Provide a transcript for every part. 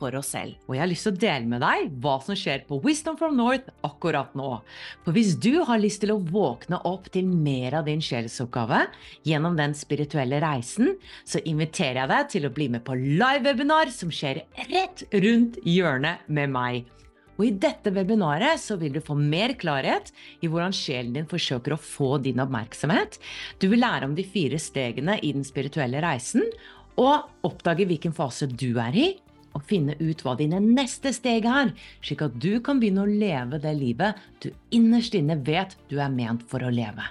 for oss selv. Og jeg har lyst til å dele med deg hva som skjer på Wisdom from North akkurat nå. For hvis du har lyst til å våkne opp til mer av din sjelsoppgave gjennom den spirituelle reisen, så inviterer jeg deg til å bli med på live-webinar som skjer rett rundt hjørnet med meg. Og I dette webinaret så vil du få mer klarhet i hvordan sjelen din forsøker å få din oppmerksomhet. Du vil lære om de fire stegene i den spirituelle reisen, og oppdage hvilken fase du er i, og finne ut hva dine neste steg er, slik at du kan begynne å leve det livet du innerst inne vet du er ment for å leve.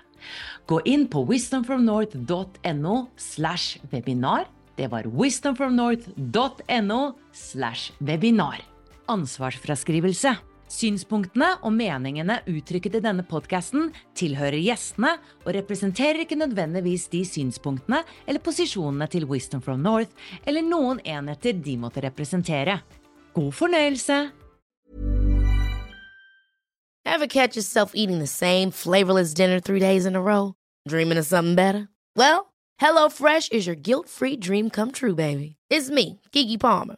Gå inn på wisdomfromnorth.no slash webinar. Det var wisdomfromnorth.no slash webinar. Ansvarsfraskrivelse. Synspunktene og meningene uttrykket i denne podkasten tilhører gjestene og representerer ikke nødvendigvis de synspunktene eller posisjonene til Wisdom from North eller noen enheter de måtte representere. God fornøyelse! Ever catch yourself eating the same flavorless dinner three days in a row? Dreaming of something better? Well, HelloFresh is your guilt-free dream come true, baby. It's me, Kiki Palmer.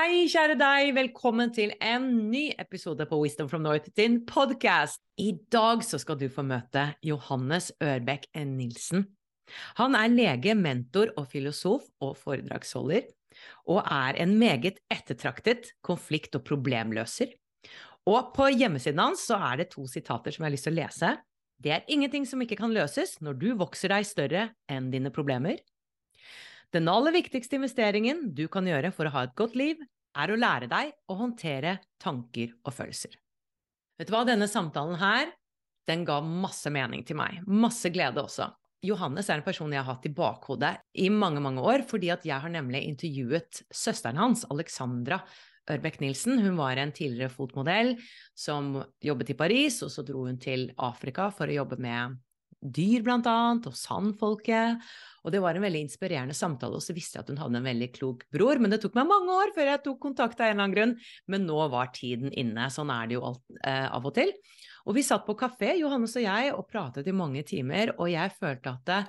Hei, kjære deg. Velkommen til en ny episode på Wisdom from North din podcast. I dag så skal du få møte Johannes Ørbekk Nilsen. Han er lege, mentor og filosof og foredragsholder, og er en meget ettertraktet konflikt- og problemløser. Og på hjemmesiden hans så er det to sitater som jeg har lyst til å lese. Det er ingenting som ikke kan løses når du vokser deg større enn dine problemer. Den aller viktigste investeringen du kan gjøre for å ha et godt liv, er å lære deg å håndtere tanker og følelser. Vet du hva, denne samtalen her, den ga masse mening til meg. Masse glede også. Johannes er en person jeg har hatt i bakhodet i mange, mange år, fordi at jeg har nemlig intervjuet søsteren hans, Alexandra Ørbekk Nilsen. Hun var en tidligere fotmodell som jobbet i Paris, og så dro hun til Afrika for å jobbe med dyr, blant annet, og sandfolket. Og det var en veldig inspirerende samtale, og så visste jeg at hun hadde en veldig klok bror. Men det tok meg mange år før jeg tok kontakt av en eller annen grunn. Men nå var tiden inne. Sånn er det jo alt, eh, av og til. Og vi satt på kafé, Johannes og jeg, og pratet i mange timer, og jeg følte at det,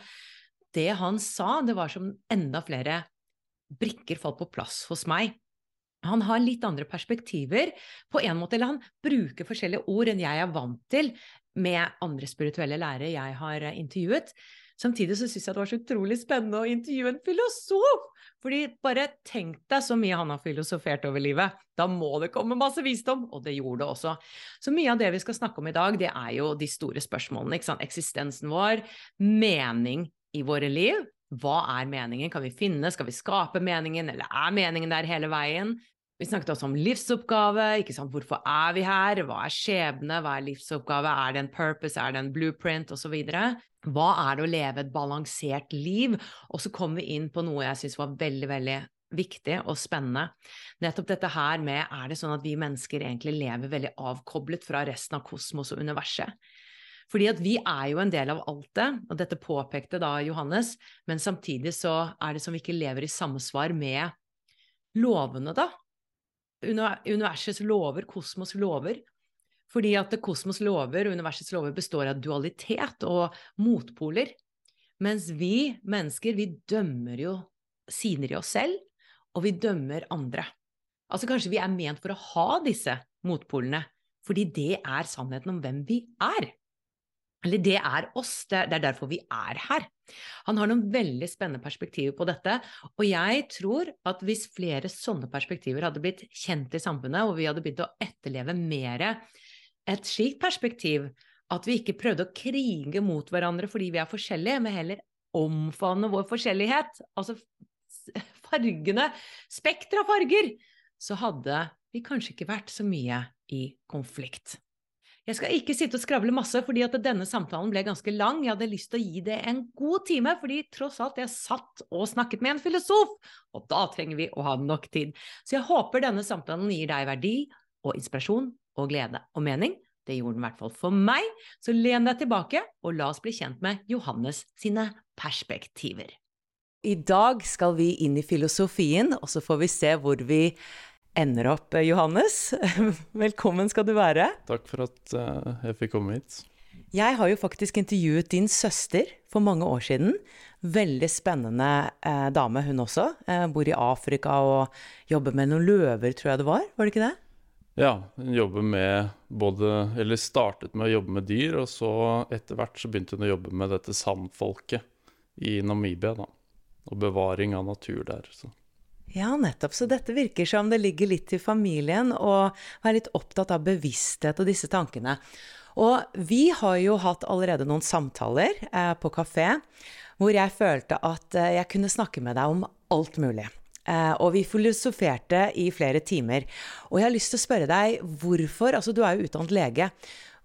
det han sa, det var som enda flere brikker falt på plass hos meg. Han har litt andre perspektiver på en måte, eller han bruker forskjellige ord enn jeg er vant til med andre spirituelle lærere jeg har intervjuet. Samtidig så syns jeg det var så utrolig spennende å intervjue en filosof! Fordi bare tenk deg så mye han har filosofert over livet. Da må det komme masse visdom, og det gjorde det også. Så mye av det vi skal snakke om i dag, det er jo de store spørsmålene. ikke sant? Eksistensen vår, mening i våre liv. Hva er meningen? Kan vi finne? Skal vi skape meningen, eller er meningen der hele veien? Vi snakket også om livsoppgave. ikke sant? Hvorfor er vi her? Hva er skjebne? Hva er livsoppgave? Er det en purpose? Er det en blueprint? Osv. Hva er det å leve et balansert liv? Og så kom vi inn på noe jeg syns var veldig, veldig viktig og spennende. Nettopp dette her med er det sånn at vi mennesker egentlig lever veldig avkoblet fra resten av kosmos og universet? Fordi at vi er jo en del av alt det, og dette påpekte da Johannes, men samtidig så er det som vi ikke lever i samsvar med lovene, da universets lover, kosmos lover. Fordi at kosmos lover og universets lover består av dualitet og motpoler. Mens vi mennesker, vi dømmer jo sider i oss selv, og vi dømmer andre. Altså kanskje vi er ment for å ha disse motpolene, fordi det er sannheten om hvem vi er. Eller det er oss, det er derfor vi er her. Han har noen veldig spennende perspektiver på dette, og jeg tror at hvis flere sånne perspektiver hadde blitt kjent i samfunnet, og vi hadde begynt å etterleve mer et slikt perspektiv, at vi ikke prøvde å krige mot hverandre fordi vi er forskjellige, men heller omfavne vår forskjellighet, altså fargene, spekter av farger, så hadde vi kanskje ikke vært så mye i konflikt. Jeg skal ikke sitte og skravle masse, fordi at denne samtalen ble ganske lang. Jeg hadde lyst til å gi det en god time, fordi tross alt jeg satt og snakket med en filosof, og da trenger vi å ha nok tid. Så jeg håper denne samtalen gir deg verdi og inspirasjon og glede og mening. Det gjorde den i hvert fall for meg, så len deg tilbake, og la oss bli kjent med Johannes sine perspektiver. I dag skal vi inn i filosofien, og så får vi se hvor vi ender opp. Johannes, velkommen skal du være. Takk for at uh, jeg fikk komme hit. Jeg har jo faktisk intervjuet din søster for mange år siden. Veldig spennende eh, dame, hun også. Eh, bor i Afrika og jobber med noen løver, tror jeg det var. Var det ikke det? Ja, hun jobber med både Eller startet med å jobbe med dyr, og så etter hvert så begynte hun å jobbe med dette sandfolket i Namibia, da. Og bevaring av natur der. Så. Ja, nettopp. Så dette virker som det ligger litt til familien å være litt opptatt av bevissthet og disse tankene. Og vi har jo hatt allerede noen samtaler eh, på kafé hvor jeg følte at eh, jeg kunne snakke med deg om alt mulig. Eh, og vi filosoferte i flere timer. Og jeg har lyst til å spørre deg hvorfor Altså, du er jo utdannet lege.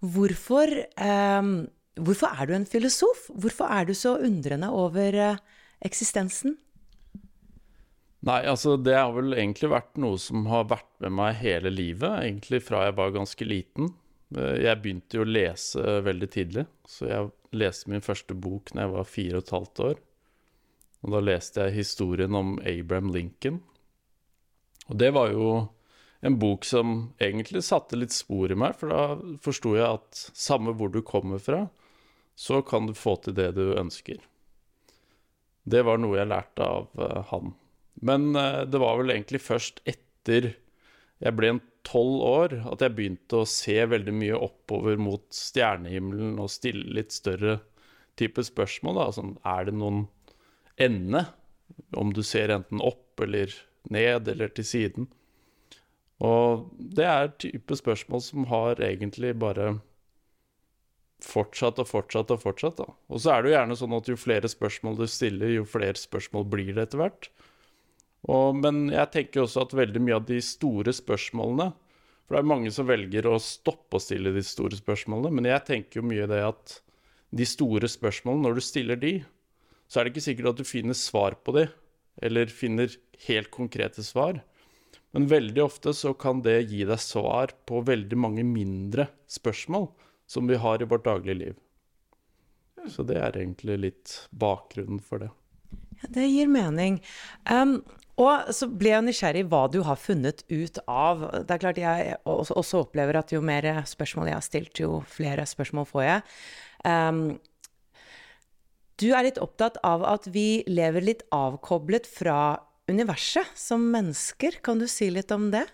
Hvorfor, eh, hvorfor er du en filosof? Hvorfor er du så undrende over eh, eksistensen? Nei, altså det har vel egentlig vært noe som har vært med meg hele livet, egentlig fra jeg var ganske liten. Eh, jeg begynte jo å lese veldig tidlig, så jeg leste min første bok når jeg var fire og et halvt år. Og da leste jeg historien om Abraham Lincoln. Og det var jo en bok som egentlig satte litt spor i meg, for da forsto jeg at samme hvor du kommer fra, så kan du få til det du ønsker. Det var noe jeg lærte av uh, han. Men uh, det var vel egentlig først etter jeg ble en tolv år at jeg begynte å se veldig mye oppover mot stjernehimmelen og stille litt større type spørsmål. Da. Sånn, er det noen ende? Om du ser enten opp eller ned eller til siden. Og det er type spørsmål som har egentlig bare fortsatt og fortsatt og fortsatt. da. Og så er det jo gjerne sånn at jo flere spørsmål du stiller, jo flere spørsmål blir det etter hvert. Og, men jeg tenker også at veldig mye av de store spørsmålene For det er mange som velger å stoppe å stille de store spørsmålene, men jeg tenker jo mye det at de store spørsmålene, når du stiller de, så er det ikke sikkert at du finner svar på de, eller finner helt konkrete svar. Men veldig ofte så kan det gi deg svar på veldig mange mindre spørsmål som vi har i vårt daglige liv. Så det er egentlig litt bakgrunnen for det. Ja, det gir mening. Um, og så ble jeg nysgjerrig hva du har funnet ut av. Det er klart jeg også opplever at jo mer spørsmål jeg har stilt, jo flere spørsmål får jeg. Um, du er litt opptatt av at vi lever litt avkoblet fra universet som mennesker. Kan du si litt om det?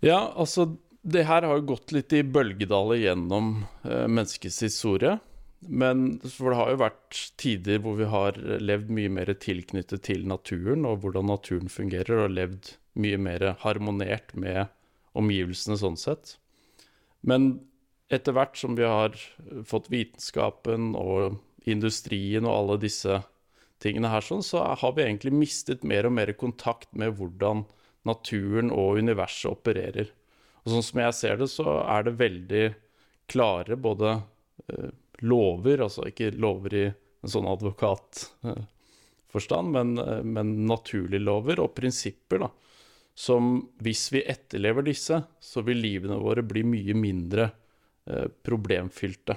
Ja, altså det her har jo gått litt i bølgedaler gjennom eh, menneskets historie. Men for det har jo vært tider hvor vi har levd mye mer tilknyttet til naturen og hvordan naturen fungerer, og levd mye mer harmonert med omgivelsene sånn sett. Men etter hvert som vi har fått vitenskapen og industrien og alle disse tingene her sånn, så har vi egentlig mistet mer og mer kontakt med hvordan naturen og universet opererer. Og sånn som jeg ser det, så er det veldig klare både eh, lover, altså ikke lover i en sånn advokatforstand, men, men naturlige lover og prinsipper, da, som hvis vi etterlever disse, så vil livene våre bli mye mindre eh, problemfylte.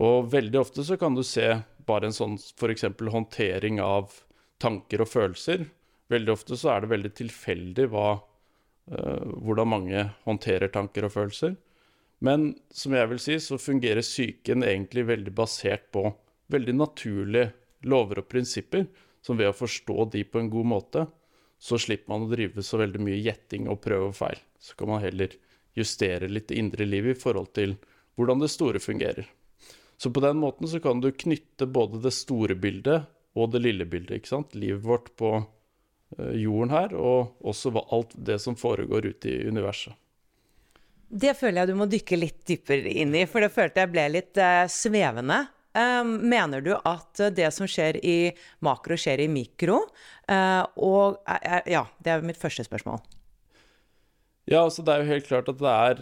Og veldig ofte så kan du se bare en sånn f.eks. håndtering av tanker og følelser. Veldig ofte så er det veldig tilfeldig hva, uh, hvordan mange håndterer tanker og følelser. Men som jeg vil si, så fungerer psyken egentlig veldig basert på veldig naturlige lover og prinsipper. Som ved å forstå de på en god måte, så slipper man å drive så veldig mye gjetting og prøve og feil. Så kan man heller justere litt det indre livet i forhold til hvordan det store fungerer. Så på den måten så kan du knytte både det store bildet og det lille bildet. ikke sant? Livet vårt på eh, jorden her, og også alt det som foregår ute i universet. Det føler jeg du må dykke litt dypere inn i, for det følte jeg ble litt eh, svevende. Um, mener du at det som skjer i makro, skjer i mikro? Uh, og uh, Ja, det er mitt første spørsmål. Ja, altså det er jo helt klart at det er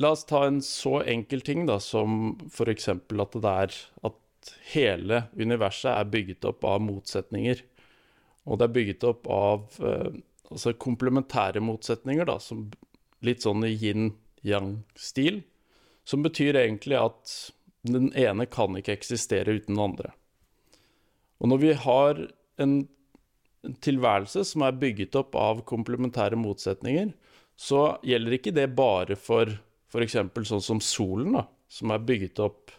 La oss ta en så enkel ting da, som f.eks. at det er at hele universet er bygget opp av motsetninger. Og det er bygget opp av eh, altså komplementære motsetninger, da, som litt sånn i yin-yang-stil. Som betyr egentlig at den ene kan ikke eksistere uten den andre. Og når vi har en, tilværelse som er bygget opp av komplementære motsetninger, så gjelder ikke det bare for f.eks. sånn som solen, da, som er bygget opp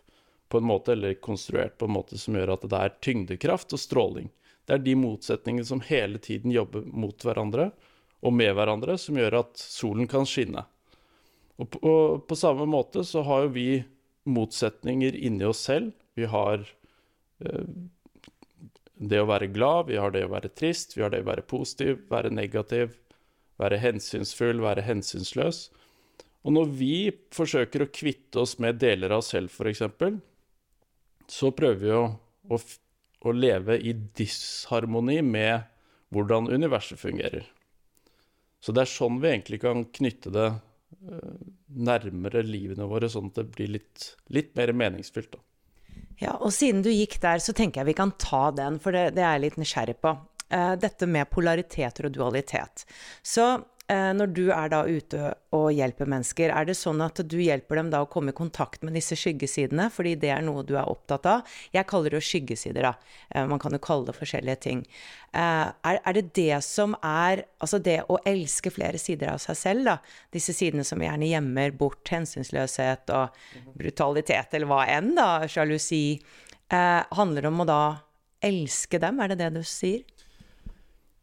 på en måte, eller konstruert på en måte som gjør at det er tyngdekraft og stråling. Det er de motsetningene som hele tiden jobber mot hverandre og med hverandre, som gjør at solen kan skinne. Og på, og på samme måte så har jo vi motsetninger inni oss selv. Vi har eh, det å være glad, vi har det å være trist, vi har det å være positiv, være negativ, være hensynsfull, være hensynsløs. Og når vi forsøker å kvitte oss med deler av oss selv, f.eks., så prøver vi å, å, å leve i disharmoni med hvordan universet fungerer. Så det er sånn vi egentlig kan knytte det Eh, nærmere livene våre, sånn at det blir litt, litt mer meningsfylt. Da. Ja, og siden du gikk der, så tenker jeg vi kan ta den, for det, det er jeg litt nysgjerrig på. Uh, dette med polariteter og dualitet. Så Eh, når du er da ute og hjelper mennesker, er det sånn at du hjelper dem da å komme i kontakt med disse skyggesidene, fordi det er noe du er opptatt av? Jeg kaller det jo skyggesider, da. Eh, man kan jo kalle det forskjellige ting. Eh, er, det det som er Altså det å elske flere sider av seg selv, da. Disse sidene som gjerne gjemmer bort hensynsløshet og brutalitet, eller hva enn, da. Sjalusi. Handler det om å da elske dem, er det det du sier?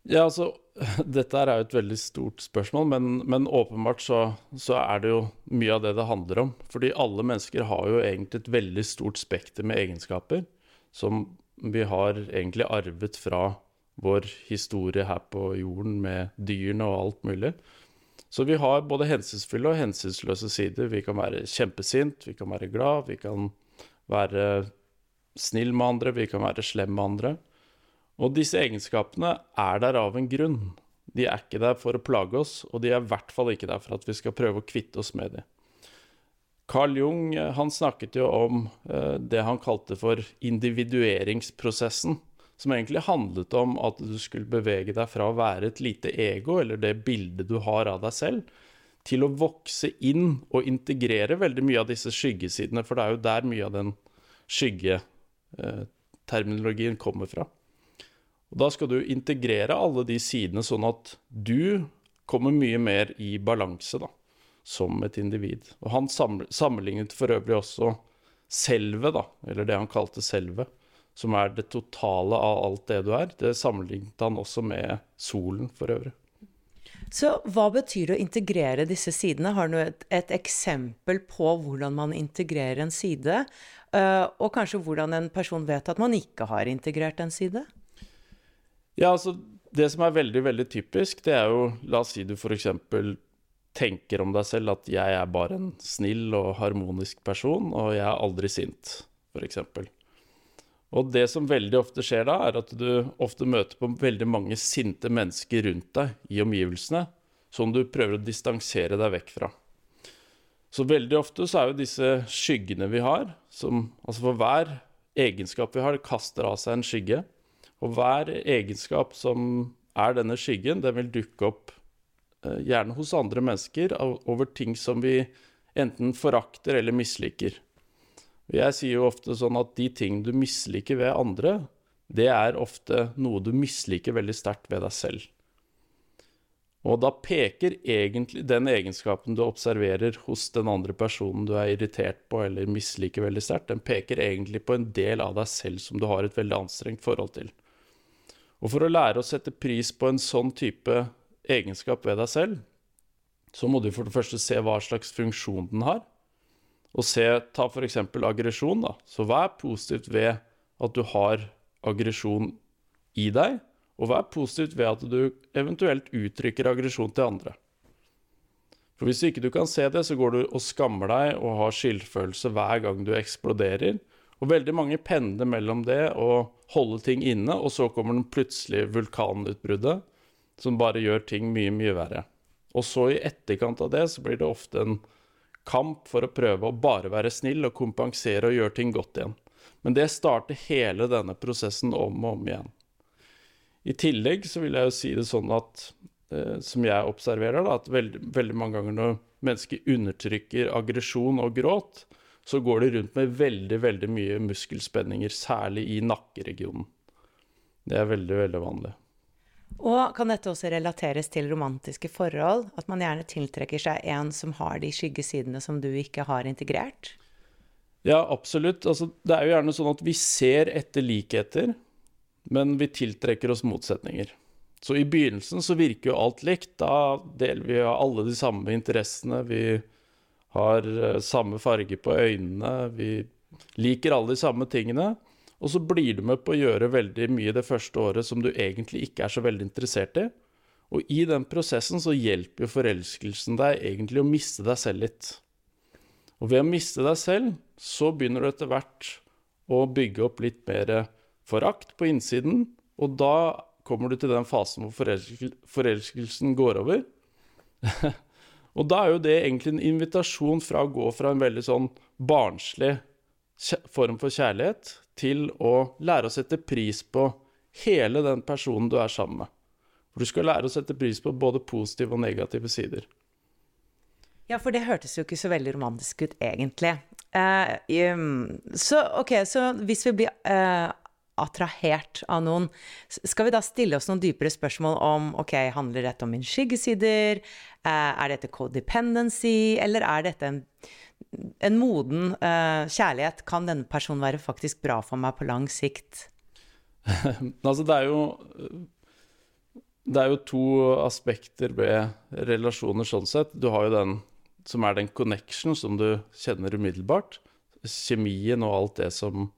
Ja, altså dette er jo et veldig stort spørsmål, men, men åpenbart så, så, er det jo mye av det det handler om. Fordi alle mennesker har jo egentlig et veldig stort spekter med egenskaper som vi har egentlig arvet fra vår historie her på jorden med dyrene og alt mulig. Så vi har både hensynsfulle og hensynsløse sider. Vi kan være kjempesint, vi kan være glad, vi kan være snill med andre, vi kan være slem med andre. Og disse egenskapene er der av en grunn. De er ikke der for å plage oss, og de er i hvert fall ikke der for at vi skal prøve å kvitte oss med dem. Carl Jung eh, han snakket jo om eh, det han kalte for individueringsprosessen. Som egentlig handlet om at du skulle bevege deg fra å være et lite ego, eller det bildet du har av deg selv, til å vokse inn og integrere veldig mye av disse skyggesidene. For det er jo der mye av den skyggeterminologien kommer fra. Og Da skal du integrere alle de sidene, sånn at du kommer mye mer i balanse da, som et individ. Og Han sammenlignet for øvrig også selve, da, eller det han kalte selve, som er det totale av alt det du er. Det sammenlignet han også med solen for øvrig. Så hva betyr det å integrere disse sidene? Har du et, et eksempel på hvordan man integrerer en side? Uh, og kanskje hvordan en person vet at man ikke har integrert en side? Ja, altså Det som er veldig, veldig typisk, det er jo La oss si du f.eks. tenker om deg selv at jeg er bare en snill og harmonisk person, og jeg er aldri sint, f.eks. Og det som veldig ofte skjer da, er at du ofte møter på veldig mange sinte mennesker rundt deg i omgivelsene, som du prøver å distansere deg vekk fra. Så veldig ofte så er jo disse skyggene vi har, som altså for hver egenskap vi har, kaster av seg en skygge. Og hver egenskap som er denne skyggen, den vil dukke opp eh, gjerne hos andre mennesker over ting som vi enten forakter eller misliker. Jeg sier jo ofte sånn at de ting du misliker ved andre, det er ofte noe du misliker veldig sterkt ved deg selv. Og da peker egentlig den egenskapen du observerer hos den andre personen du er irritert på eller misliker veldig sterkt, den peker egentlig på en del av deg selv som du har et veldig anstrengt forhold til. Og for å lære å sette pris på en sånn type egenskap ved deg selv, så må du for det første se hva slags funksjon den har. Og se, ta f.eks. aggresjon. da. Så er positivt ved at du har aggresjon i deg? Og er positivt ved at du eventuelt uttrykker aggresjon til andre? For Hvis ikke du kan se det, så går du og skammer deg og har skyldfølelse hver gang du eksploderer. Og veldig mange pendler mellom det og holde ting inne, og så kommer den plutselige vulkanutbruddet som bare gjør ting mye, mye verre. Og så i etterkant av det så blir det ofte en kamp for å prøve å bare være snill og kompensere og gjøre ting godt igjen. Men det starter hele denne prosessen om og om igjen. I tillegg så vil jeg jo si det sånn at, eh, som jeg observerer, da, at veldig, veldig mange ganger når mennesker undertrykker aggresjon og gråt, så går de rundt med veldig, veldig mye muskelspenninger, særlig i nakkeregionen. Det er veldig, veldig vanlig. Og kan dette også relateres til romantiske forhold? At man gjerne tiltrekker seg en som har de skyggesidene som du ikke har integrert? Ja, absolutt. Altså, det er jo gjerne sånn at vi ser etter likheter, men vi tiltrekker oss motsetninger. Så i begynnelsen så virker jo alt likt. Da deler vi alle de samme interessene. Vi har eh, samme farge på øynene, vi liker alle de samme tingene. Og så blir du med på å gjøre veldig mye det første året som du egentlig ikke er så veldig interessert i. Og i den prosessen så hjelper jo forelskelsen deg egentlig å miste deg selv litt. Og ved å miste deg selv, så begynner du etter hvert å bygge opp litt mer forakt på innsiden, og da kommer du til den fasen hvor forelskelsen går over. Og da er jo det egentlig en invitasjon fra å gå fra en veldig sånn barnslig form for kjærlighet til å lære å sette pris på hele den personen du er sammen med. For du skal lære å sette pris på både positive og negative sider. Ja, for det hørtes jo ikke så veldig romantisk ut, egentlig. Uh, um, så OK, så hvis vi blir uh, attrahert av noen. Skal vi da stille oss noen dypere spørsmål om ok, handler dette om min skyggesider? Eh, er dette codependency, eller er dette en, en moden uh, kjærlighet? Kan denne personen være faktisk bra for meg på lang sikt? altså, det er jo Det er jo to aspekter ved relasjoner sånn sett. Du har jo den som er den connection som du kjenner umiddelbart. Kjemien og alt det som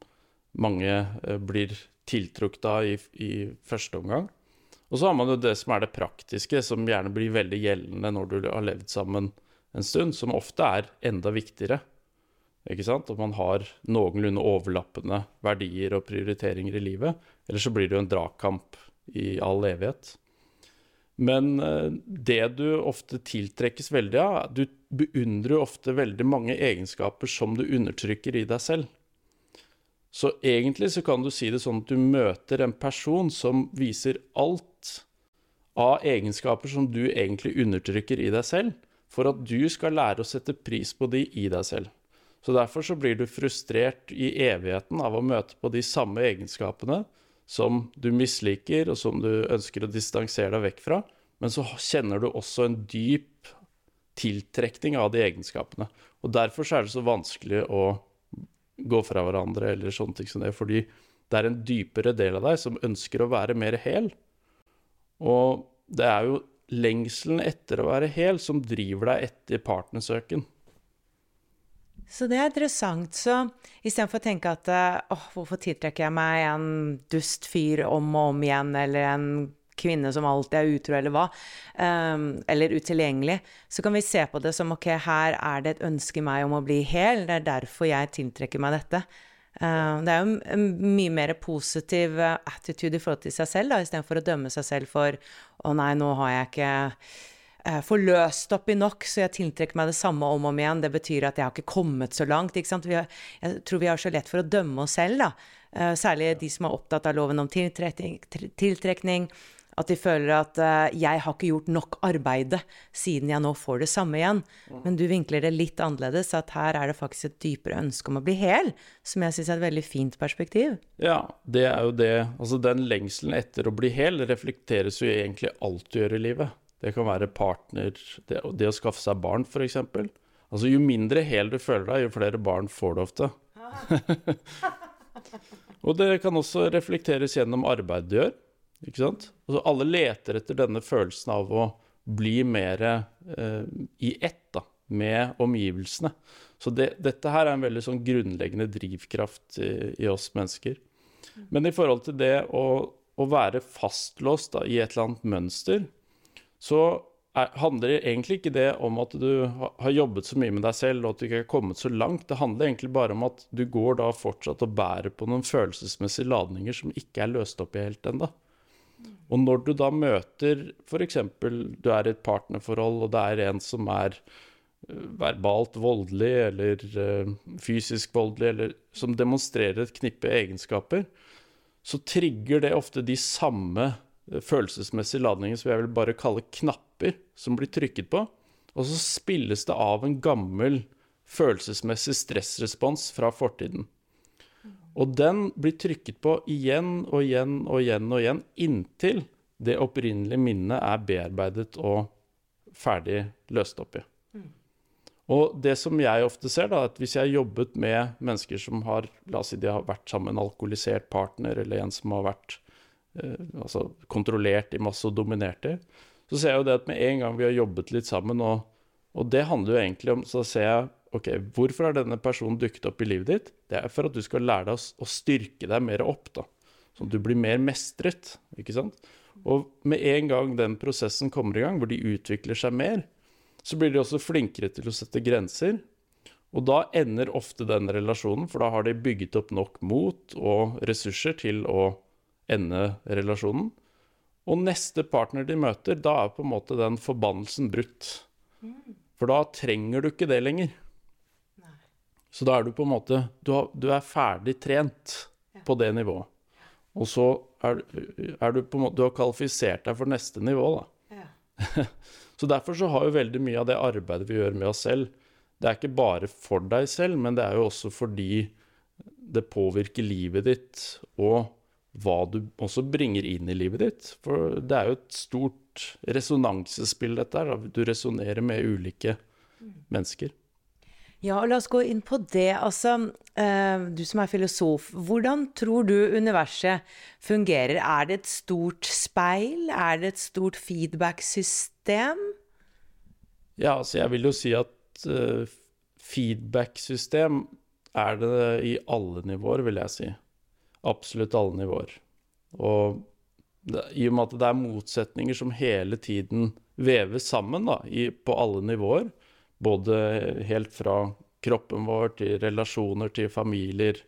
mange eh, blir tiltrukket av i, i, første omgang. Og så har man jo det som er det praktiske, som gjerne blir veldig gjeldende når du har levd sammen en stund, som ofte er enda viktigere. Ikke sant? At man har noenlunde overlappende verdier og prioriteringer i livet. Eller så blir det jo en dragkamp i all evighet. Men eh, det du ofte tiltrekkes veldig av Du beundrer jo ofte veldig mange egenskaper som du undertrykker i deg selv. Så egentlig så kan du si det sånn at du møter en person som viser alt av egenskaper som du egentlig undertrykker i deg selv, for at du skal lære å sette pris på de i deg selv. Så derfor så blir du frustrert i evigheten av å møte på de samme egenskapene som du misliker, og som du ønsker å distansere deg vekk fra, men så kjenner du også en dyp tiltrekning av de egenskapene. Og derfor så er det så vanskelig å gå fra hverandre eller sånne ting som det. Fordi det er en dypere del av deg som ønsker å være mer hel. Og det er jo lengselen etter å være hel som driver deg etter partnersøken. Så det er interessant. Så istedenfor å tenke at åh, hvorfor tiltrekker jeg meg en dust fyr om og om igjen, eller en kvinne som alltid er utro, eller hva, um, eller utilgjengelig, så kan vi se på det som ok, her er det et ønske i meg om å bli hel, det er derfor jeg tiltrekker meg dette. Uh, det er jo en mye mer positiv uh, attitude i forhold til seg selv, da, istedenfor å dømme seg selv for å nei, nå har jeg ikke uh, forløst oppi nok, så jeg tiltrekker meg det samme om og om igjen. Det betyr at jeg har ikke kommet så langt. ikke sant? Har, jeg tror vi har så lett for å dømme oss selv, da. Uh, særlig de som er opptatt av loven om tiltrekning, tiltrekning at de føler at uh, 'jeg har ikke gjort nok arbeide siden jeg nå får det samme igjen'. Men du vinkler det litt annerledes, at her er det faktisk et dypere ønske om å bli hel, som jeg syns er et veldig fint perspektiv. Ja, det er jo det. Altså den lengselen etter å bli hel reflekteres jo egentlig alt du gjør i livet. Det kan være partner, det, det å skaffe seg barn, f.eks. Altså jo mindre hel du føler deg, jo flere barn får du ofte. Og det kan også reflekteres gjennom arbeid du gjør. Ikke sant? Altså, alle leter etter denne følelsen av å bli mer eh, i ett da, med omgivelsene. Så det, dette her er en veldig sånn grunnleggende drivkraft i, i, oss mennesker. Men i forhold til det å, å være fastlåst da, i et eller annet mønster, så er, handler egentlig ikke det om at du har jobbet så mye med deg selv og at du ikke har kommet så langt. Det handler egentlig bare om at du går da fortsatt og bærer på noen følelsesmessige ladninger som ikke er løst opp i helt ennå. Og når du da møter f.eks. du er i et partnerforhold, og det er en som er eh, verbalt voldelig eller uh, fysisk voldelig, eller som demonstrerer et knippe egenskaper, så trigger det ofte de samme uh, følelsesmessige ladningene som jeg vil bare kalle knapper, som blir trykket på. Og så spilles det av en gammel følelsesmessig stressrespons fra fortiden. Og den blir trykket på igjen og igjen og igjen og igjen inntil det opprinnelige minnet er bearbeidet og ferdig løst opp i. Mm. Og det som jeg ofte ser, da, at hvis jeg har jobbet med mennesker som har La oss si de har vært sammen med en alkoholisert partner, eller en som har vært eh, altså kontrollert i masse og dominert i, så ser jeg jo det at med en gang vi har jobbet litt sammen, og, og det handler jo egentlig om Så ser jeg OK, hvorfor har denne personen dukket opp i livet ditt? Det er for at du skal lære deg å, styrke deg mer opp, da. Sånn at du blir mer mestret, ikke sant? Og med en gang den prosessen kommer i gang, hvor de utvikler seg mer, så blir de også flinkere til å sette grenser. Og da ender ofte den relasjonen, for da har de bygget opp nok mot og ressurser til å ende relasjonen. Og neste partner de møter, da er på en måte den forbannelsen brutt. For da trenger du ikke det lenger. Så da er du på en måte Du, har, du er ferdig trent ja. på det nivået. Og så er, er, du på en måte Du har kvalifisert deg for neste nivå, da. Ja. så derfor så har jo veldig mye av det arbeidet vi gjør med oss selv, det er ikke bare for deg selv, men det er jo også fordi det påvirker livet ditt, og hva du også bringer inn i livet ditt. For det er jo et stort resonansespill, dette her. Du resonnerer med ulike mm. mennesker. Ja, og la oss gå inn på det. Altså, eh, du som er filosof, hvordan tror du universet fungerer? Er det et stort speil? Er det et stort feedback-system? Ja, altså jeg vil jo si at uh, feedback-system er det i alle nivåer, vil jeg si. Absolutt alle nivåer. Og det, i og med at det er motsetninger som hele tiden veves sammen da, i, på alle nivåer, både helt fra kroppen vår til relasjoner til familier.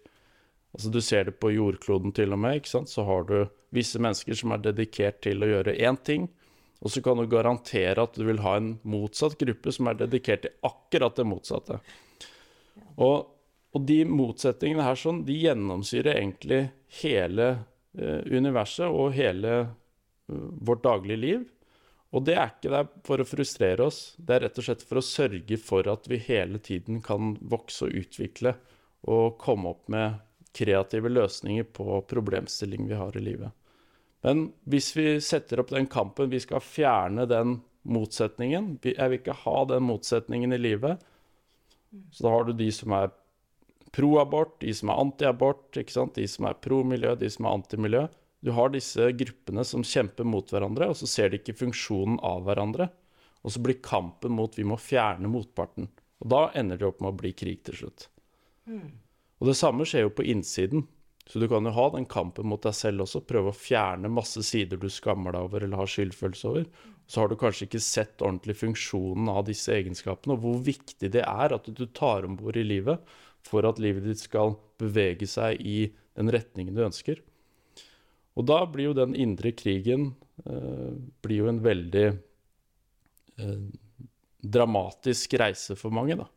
Altså Du ser det på jordkloden til og med. ikke sant? Så har du visse mennesker som er dedikert til å gjøre én ting. Og så kan du garantere at du vil ha en motsatt gruppe som er dedikert til akkurat det motsatte. Og, og de motsetningene her sånn, de gjennomsyrer egentlig hele eh, universet og hele eh, vårt daglige liv. Og det er ikke der for å frustrere oss, det er rett og slett for å sørge for at vi hele tiden kan vokse og utvikle og komme opp med kreative løsninger på problemstillingen vi har i livet. Men hvis vi setter opp den kampen, vi skal fjerne den motsetningen Jeg vil ikke ha den motsetningen i livet. Så da har du de som er pro-abort, de som er anti-abort, de som er pro-miljø, de som er anti-miljø. Du har disse gruppene som kjemper mot hverandre, og så ser de ikke funksjonen av hverandre. Og så blir kampen mot vi må fjerne motparten. Og da ender det opp med å bli krig til slutt. Mm. Og det samme skjer jo på innsiden. Så du kan jo ha den kampen mot deg selv også, prøve å fjerne masse sider du skammer deg over eller har skyldfølelse over. Så har du kanskje ikke sett ordentlig funksjonen av disse egenskapene, og hvor viktig det er at du tar om bord i livet for at livet ditt skal bevege seg i den retningen du ønsker. Og da blir jo den indre krigen eh, blir jo en veldig eh, dramatisk reise for mange, da.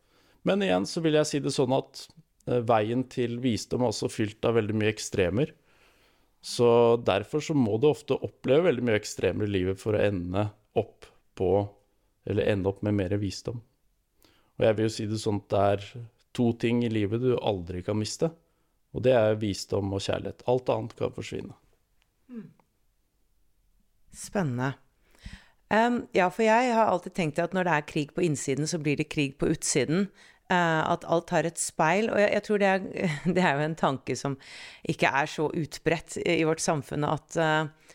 Men igjen så vil jeg si det sånn at eh, veien til visdom er også fylt av veldig mye ekstremer. Så derfor så må du ofte oppleve veldig mye ekstremer i livet for å ende opp på Eller ende opp med mer visdom. Og jeg vil jo si det sånn at det er to ting i livet du aldri kan miste. Og det er visdom og kjærlighet. Alt annet kan forsvinne. Spennende. Um, ja, for jeg har alltid tenkt at når det er krig på innsiden, så blir det krig på utsiden. Uh, at alt har et speil. Og jeg, jeg tror det er, det er, jo en tanke som ikke er så utbredt i, i vårt samfunn at uh,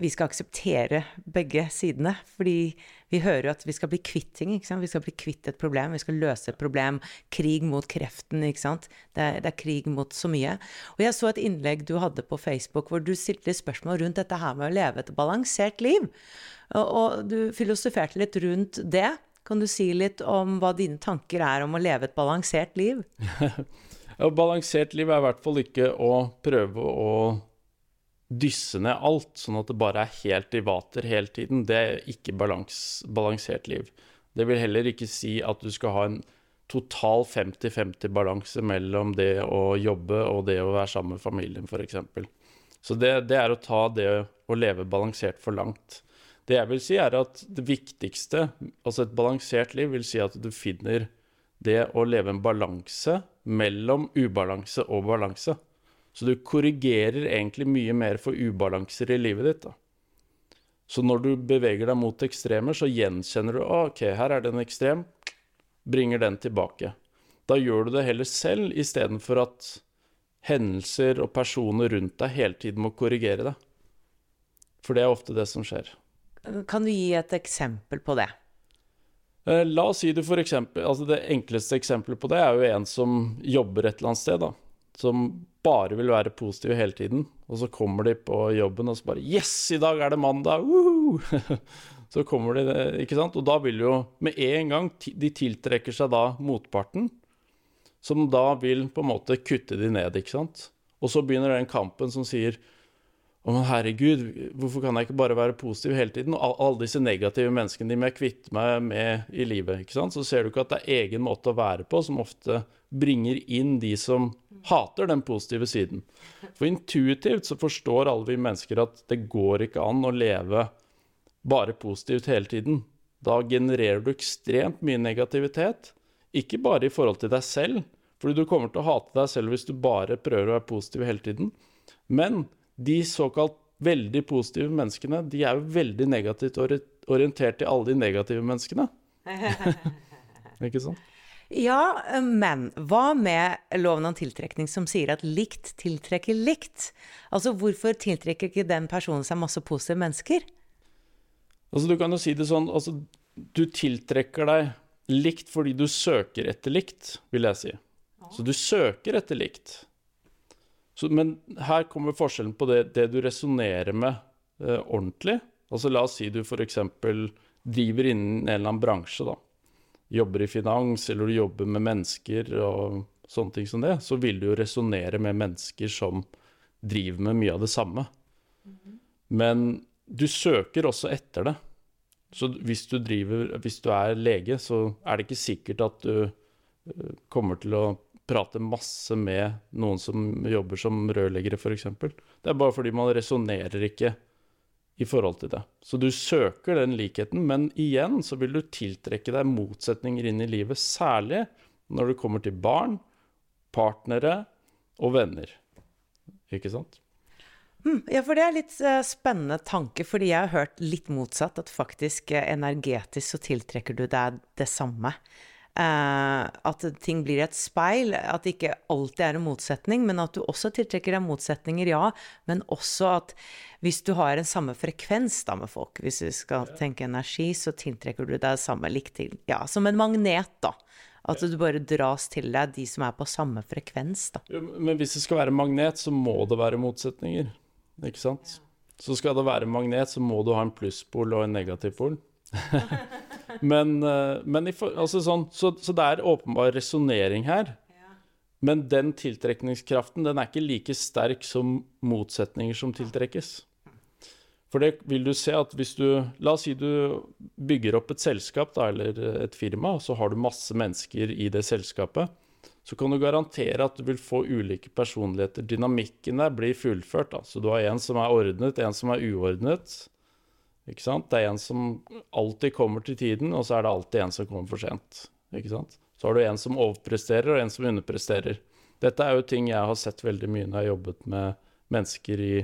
vi skal akseptere begge sidene. Fordi vi hører jo at vi skal bli kvitt ting. ikke sant? Vi skal bli kvitt et problem, vi skal løse et problem. Krig mot kreften, ikke sant. Det er, det er krig mot så mye. Og jeg så et innlegg du hadde på Facebook hvor du stilte spørsmål rundt dette her med å leve et balansert liv. Og, og du filosoferte litt rundt det. Kan du si litt om hva dine tanker er om å leve et balansert liv? ja, balansert liv er i hvert fall ikke å prøve å dysse ned alt, sånn at det bare er helt i vater hele tiden, det er ikke balans, balansert liv. Det vil heller ikke si at du skal ha en total 50-50 balanse mellom det å jobbe og det å være sammen med familien, f.eks. Så det, det, er å ta det å leve balansert for langt. Det jeg vil si, er at det viktigste, altså et balansert liv, vil si at du finner det å leve en balanse mellom ubalanse og balanse. Så du korrigerer egentlig mye mer for ubalanser i livet ditt. da. Så når du beveger deg mot ekstremer, så gjenkjenner du OK, her er det en ekstrem. Bringer den tilbake. Da gjør du det heller selv, istedenfor at hendelser og personer rundt deg hele tiden må korrigere deg. For det er ofte det som skjer. Kan du gi et eksempel på det? Eh, la oss si du for eksempel, altså Det enkleste eksempelet på det er jo en som jobber et eller annet sted. da, Som bare vil være positive hele tiden. Og så kommer de på jobben og så bare Yes, i dag er det mandag! så kommer de, ikke sant? Og da vil jo med en gang De tiltrekker seg da motparten, som da vil på en måte kutte de ned, ikke sant? Og så begynner den kampen som sier å, men herregud, hvorfor kan jeg ikke bare være positiv hele tiden? Og alle disse negative menneskene de må jeg kvitte meg med i livet. ikke sant? Så ser du ikke at det er egen måte å være på som ofte bringer inn de som hater den positive siden. For intuitivt så forstår alle vi mennesker at det går ikke an å leve bare positivt hele tiden. Da genererer du ekstremt mye negativitet. Ikke bare i forhold til deg selv, fordi du kommer til å hate deg selv hvis du bare prøver å være positiv hele tiden. Men de såkalt veldig positive menneskene, de er jo veldig negativt orientert til alle de negative menneskene. ikke sant? Ja, men hva med loven om tiltrekning som sier at likt tiltrekker likt? Altså hvorfor tiltrekker ikke den personen seg masse positive mennesker? Altså du kan jo si det sånn, altså du tiltrekker deg likt fordi du søker etter likt, vil jeg si. Så du søker etter likt. Så, men her kommer forskjellen på det, det du resonnerer med eh, ordentlig. Altså La oss si du f.eks. driver innen en eller annen bransje. da. Jobber i finans, eller du jobber med mennesker og sånne ting som det. Så vil du jo resonnere med mennesker som driver med mye av det samme. Mm -hmm. Men du søker også etter det. Så hvis du, driver, hvis du er lege, så er det ikke sikkert at du eh, kommer til å prate masse med noen som jobber som rørleggere, f.eks. Det er bare fordi man resonnerer ikke i forhold til det. Så du søker den likheten, men igjen så vil du tiltrekke deg motsetninger inn i livet, særlig når det kommer til barn, partnere og venner. Ikke sant? Hmm, ja, for det er litt uh, spennende tanke, fordi jeg har hørt litt motsatt. At faktisk uh, energetisk så tiltrekker du deg det samme. Uh, at ting blir et speil. At det ikke alltid er en motsetning, men at du også tiltrekker deg motsetninger, ja. Men også at hvis du har en samme frekvens da med folk, hvis du skal tenke energi, så tiltrekker du deg samme likt til Ja, som en magnet, da. At du bare dras til deg de som er på samme frekvens, da. Ja, men hvis det skal være magnet, så må det være motsetninger, ikke sant? Så skal det være magnet, så må du ha en plusspol og en negativpol. men, eh, for, altså sånn, så, så, det er åpenbar resonnering her. Men den tiltrekningskraften den er ikke like sterk som motsetninger som tiltrekkes. For det vil du se at hvis du La oss si du bygger opp et selskap da, eller et firma, og så har du masse mennesker i det selskapet. Så kan du garantere at du vil få ulike personligheter. Dynamikken der blir fullført. Da. Så du har en som er ordnet, en som er uordnet. Ikke sant? Det er en som alltid kommer til tiden, og så er det alltid en som kommer for sent. Ikke sant? Så har du en som overpresterer, og en som underpresterer. Dette er jo ting jeg har sett veldig mye når jeg har jobbet med mennesker i,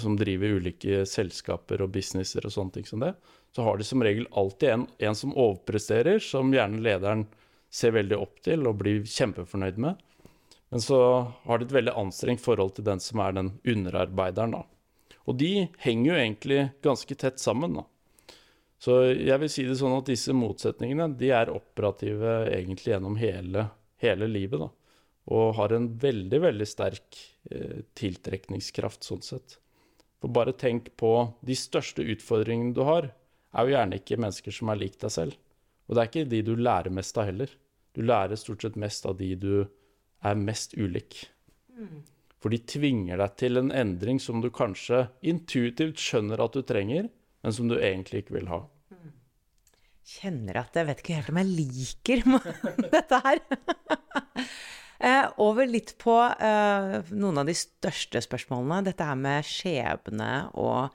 som driver ulike selskaper og businesser og sånne ting som det. Så har de som regel alltid en, en som overpresterer, som gjerne lederen ser veldig opp til og blir kjempefornøyd med. Men så har de et veldig anstrengt forhold til den som er den underarbeideren, da. Og de henger jo egentlig ganske tett sammen. da. Så jeg vil si det sånn at disse motsetningene de er operative egentlig gjennom hele, hele livet. da. Og har en veldig, veldig sterk eh, tiltrekningskraft sånn sett. For bare tenk på de største utfordringene du har, er jo gjerne ikke mennesker som er lik deg selv. Og det er ikke de du lærer mest av heller. Du lærer stort sett mest av de du er mest ulik. For de tvinger deg til en endring som du kanskje intuitivt skjønner at du trenger, men som du egentlig ikke vil ha. Kjenner at jeg vet ikke helt om jeg liker dette her. eh, over litt på eh, noen av de største spørsmålene. Dette her med skjebne og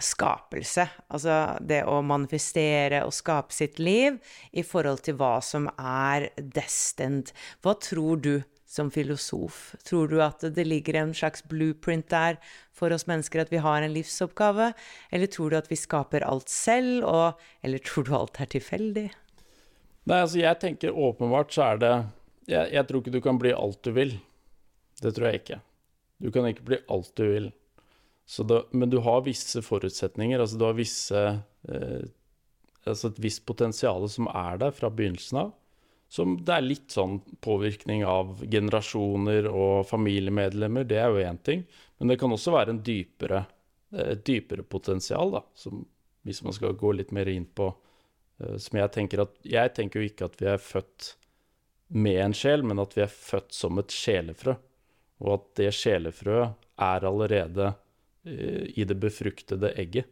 skapelse. Altså det å manifestere og skape sitt liv i forhold til hva som er destined. Hva tror du som filosof? Tror du at det ligger en slags blueprint der for oss mennesker, at vi har en livsoppgave? Eller tror du at vi skaper alt selv, og, eller tror du alt er tilfeldig? Nei, altså jeg tenker åpenbart så er det jeg, jeg tror ikke du kan bli alt du vil. Det tror jeg ikke. Du kan ikke bli alt du vil. Da, men du har visse forutsetninger. Altså du har visse eh, Altså et visst potensial som er der fra begynnelsen av. Som det er litt sånn påvirkning av generasjoner og familiemedlemmer, det er jo én ting. Men det kan også være en dypere, et eh, dypere potensial, da. Som, hvis man skal gå litt mer inn på eh, Som jeg tenker at Jeg tenker jo ikke at vi er født med en sjel, men at vi er født som et sjelefrø. Og at det sjelefrøet er allerede Eh, i det befruktede egget.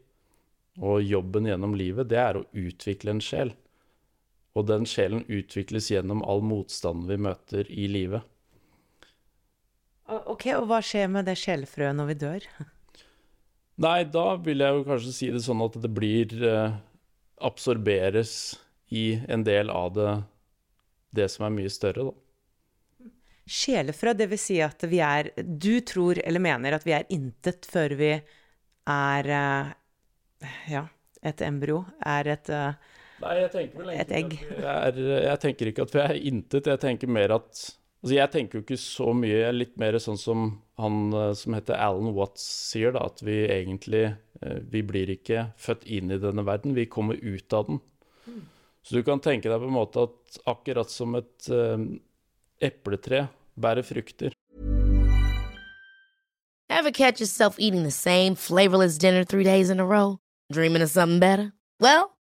Og jobben gjennom livet, det er å utvikle en sjel. Og den sjelen utvikles gjennom all motstanden vi møter i livet. Ok, Og hva skjer med det sjelefrøet når vi dør? Nei, da vil jeg jo kanskje si det sånn at det blir eh, Absorberes i en del av det, det som er mye større, da. Sjelefrø, vil Si at vi er Du tror eller mener at vi er intet før vi er eh, Ja, et embryo. Er et eh, Nei, jeg tenker vel et egg. Er, jeg tenker ikke at vi er intet. Jeg tenker mer at Altså, jeg tenker jo ikke så mye. Jeg er litt mer sånn som han eh, som heter Alan Watts sier, da, at vi egentlig Vi blir ikke født inn i denne verden, vi kommer ut av den. Mm. Så du kan tenke deg på en måte at akkurat som et um, epletre bærer frukter. Ever catch yourself eating the same flavorless dinner three days in a row? Dreaming of something better? Well,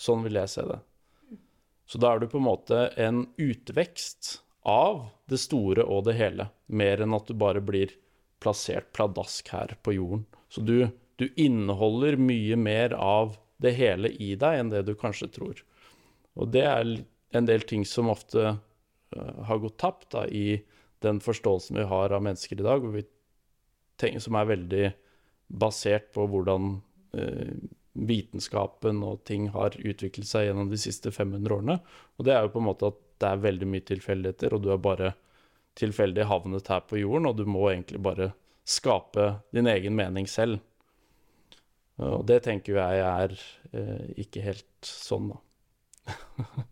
Sånn vil jeg se det. Så da er du på en måte en utvekst av det store og det hele, mer enn at du bare blir plassert pladask her på jorden. Så du, du inneholder mye mer av det hele i deg enn det du kanskje tror. Og det er en del ting som ofte Eh, har gått tapt da, i den forståelsen vi har av mennesker i dag, tenker, som er veldig basert på hvordan eh, vitenskapen og ting har utviklet seg gjennom de siste 500 årene. Og det er jo på en måte at det er veldig mye tilfeldigheter, og du er bare tilfeldig havnet her på jorden, og du må egentlig bare skape din egen mening selv. Og det tenker jeg er eh, ikke helt sånn, da.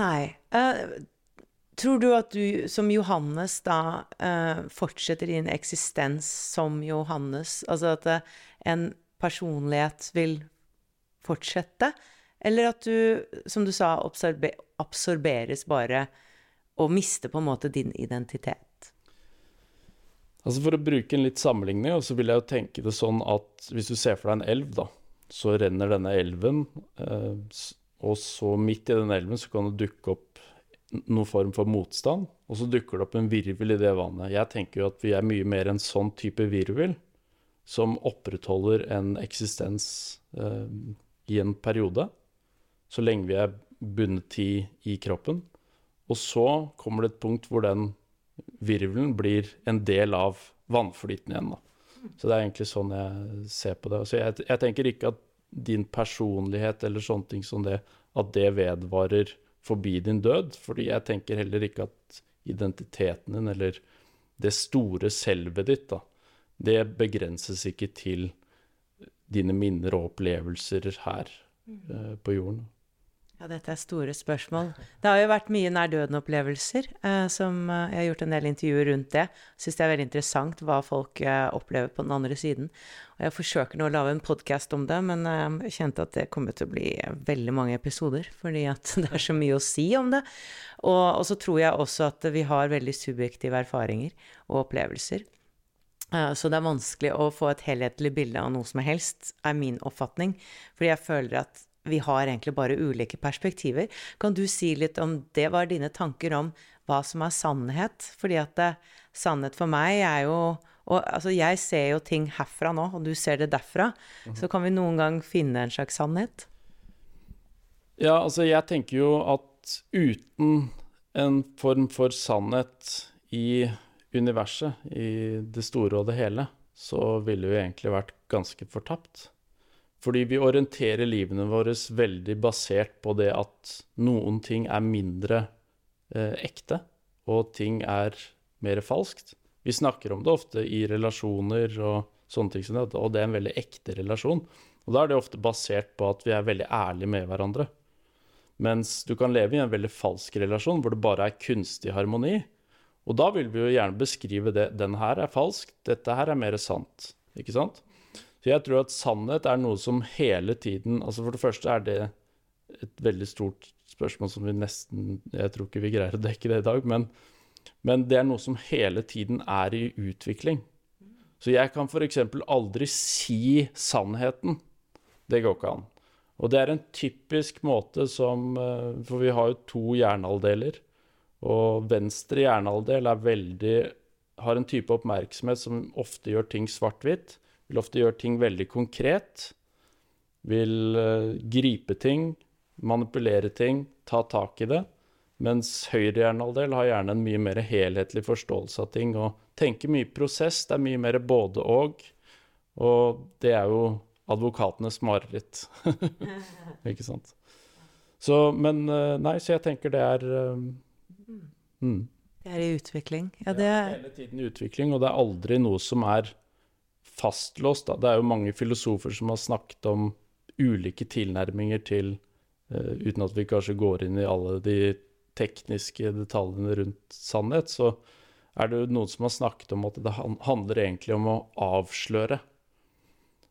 Nei. Uh, Tror du at du som Johannes da eh, fortsetter din eksistens som Johannes? Altså at eh, en personlighet vil fortsette? Eller at du, som du sa, absorber absorberes bare og mister på en måte din identitet? Altså For å bruke en litt sammenligning, så vil jeg jo tenke det sånn at hvis du ser for deg en elv, da, så renner denne elven, eh, og så midt i den elven så kan det dukke opp noen form for motstand, og så dukker det opp en virvel i det vannet. Jeg tenker jo at vi er mye mer en sånn type virvel som opprettholder en eksistens eh, i en periode, så lenge vi er bundet i, i kroppen. Og så kommer det et punkt hvor den virvelen blir en del av vannflyten igjen. Da. Så det er egentlig sånn jeg ser på det. Så jeg, jeg tenker ikke at din personlighet eller sånne ting som det, at det vedvarer forbi din død. Fordi jeg tenker heller ikke at identiteten din eller det store selvet ditt, da, det begrenses ikke til dine minner og opplevelser her eh, på jorden. Ja, dette er store spørsmål. Det har jo vært mye nær døden-opplevelser. Eh, som eh, Jeg har gjort en del intervjuer rundt det. Syns det er veldig interessant hva folk eh, opplever på den andre siden. Og jeg forsøker nå å lage en podkast om det, men eh, jeg kjente at det kommer til å bli veldig mange episoder. Fordi at det er så mye å si om det. Og, og så tror jeg også at vi har veldig subjektive erfaringer og opplevelser. Eh, Så det er vanskelig å få et helhetlig bilde av noe som helst, er min oppfatning. Fordi jeg føler at vi har egentlig bare ulike perspektiver. Kan du si litt om det var dine tanker om hva som er sannhet? Fordi at det, sannhet for meg er jo og altså, jeg ser jo ting herfra nå, og du ser det derfra. Så kan vi noen gang finne en slags sannhet? Ja, altså jeg tenker jo at uten en form for sannhet i universet, i det store og det hele, så ville vi egentlig vært ganske fortapt. Fordi vi orienterer livene våre veldig basert på det at noen ting er mindre eh, ekte, og ting er mer falskt. Vi snakker om det ofte i relasjoner og sånne ting som det, og det er en veldig ekte relasjon. Og da er det ofte basert på at vi er veldig ærlige med hverandre. Mens du kan leve i en veldig falsk relasjon hvor det bare er kunstig harmoni. Og da vil vi jo gjerne beskrive det. Den her er falsk, dette her er mer sant. Ikke sant? Så jeg tror at sannhet er noe som hele tiden Altså for det første er det et veldig stort spørsmål som vi nesten Jeg tror ikke vi greier å dekke det i dag, men, men det er noe som hele tiden er i utvikling. Så jeg kan f.eks. aldri si sannheten. Det går ikke an. Og det er en typisk måte som eh, For vi har jo to hjernehalvdeler. Og venstre hjernehalvdel er veldig har en type oppmerksomhet som ofte gjør ting svart-hvitt. Vil ofte gjøre ting veldig konkret. Vil uh, gripe ting, manipulere ting, ta tak i det. Mens høyre hjernehalvdel har gjerne en mye mer helhetlig forståelse av ting og tenker mye prosess. Det er mye mer både og. Det er jo advokatenes mareritt. Ikke sant. Så, men uh, Nei, så jeg tenker det er um, mm. Det er i utvikling. Ja, det er hele tiden i utvikling, og det er aldri noe som er fastlåst. Da. Det er jo mange filosofer som har snakket om ulike tilnærminger til uh, Uten at vi kanskje går inn i alle de tekniske detaljene rundt sannhet, så er det jo noen som har snakket om at det handler egentlig om å avsløre.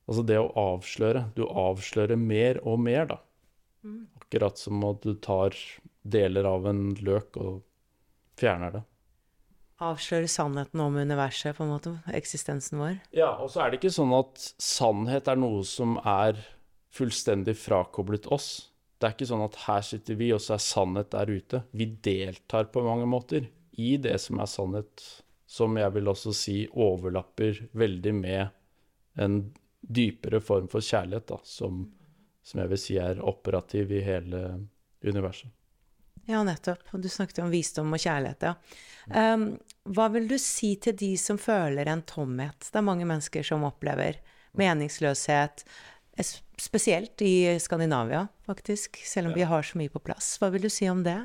Altså det å avsløre. Du avslører mer og mer, da. Akkurat som at du tar deler av en løk og fjerner det. avslører sannheten om universet, på en måte. Eksistensen vår. Ja, og så er det ikke sånn at sannhet er noe som er fullstendig frakoblet oss. Det er ikke sånn at her sitter vi, og så er sannhet der ute. Vi deltar på mange måter i det som er sannhet, som jeg vil også si overlapper veldig med en dypere form for kjærlighet, da, som, som jeg vil si er operativ i hele universet. Ja, nettopp. Og du snakket om visdom og kjærlighet, ja. Um, hva vil du si til de som føler en tomhet? Det er mange mennesker som opplever meningsløshet, spesielt i Skandinavia, faktisk, selv om vi har så mye på plass. Hva vil du si om det?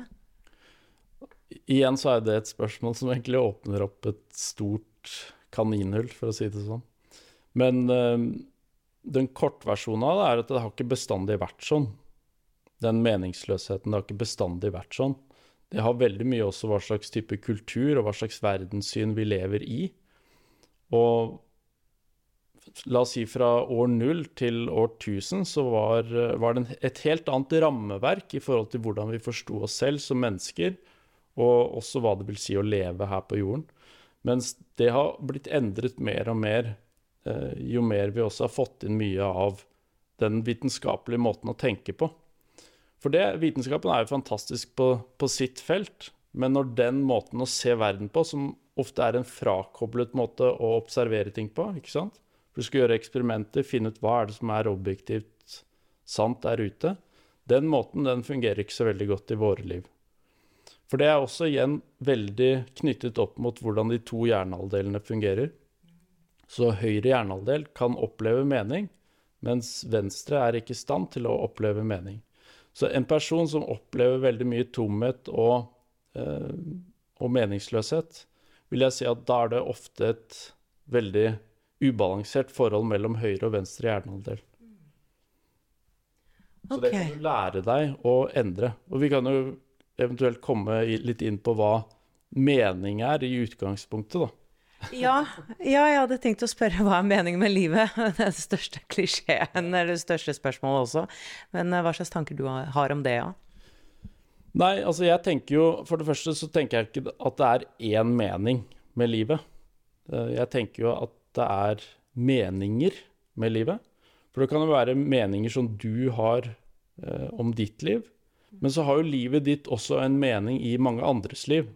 Igjen så er det et spørsmål som egentlig åpner opp et stort kaninhull, for å si det sånn. Men eh, den kortversjonen av det er at det har ikke bestandig vært sånn. Den meningsløsheten det har ikke bestandig vært sånn. Det har veldig mye også hva slags type kultur og hva slags verdenssyn vi lever i. Og la oss si fra år null til år 1000 så var, var det et helt annet rammeverk i forhold til hvordan vi forsto oss selv som mennesker, og også hva det vil si å leve her på jorden. Mens det har blitt endret mer og mer eh, jo mer vi også har fått inn mye av den vitenskapelige måten å tenke på. For det, vitenskapen er jo fantastisk på, på sitt felt, men når den måten å se verden på, som ofte er en frakoblet måte å observere ting på, ikke sant? For du skal gjøre eksperimenter, finne ut hva er det som er objektivt sant der ute. Den måten den fungerer ikke så veldig godt i våre liv. For det er også igjen veldig knyttet opp mot hvordan de to hjernehalvdelene fungerer. Så høyre hjernehalvdel kan oppleve mening, mens venstre er ikke i stand til å oppleve mening. Så en person som opplever veldig mye tomhet og, eh, og meningsløshet, vil jeg si at da er det ofte et veldig ubalansert forhold mellom høyre og venstre hjernehalvdel. Så det kan du lære deg å endre. Og vi kan jo eventuelt komme litt inn på hva mening er i utgangspunktet, da. Ja, ja, jeg hadde tenkt å spørre hva er meningen med livet? Det er den største klisjeen, eller det største spørsmålet også. Men eh, hva slags tanker du har om det, ja? Nei, altså jeg tenker jo For det første så tenker jeg ikke at det er én mening med livet. Eh, jeg tenker jo at det er meninger med livet. For det kan jo være meninger som du har eh, om ditt liv. Men så har jo livet ditt også en mening i mange andres liv.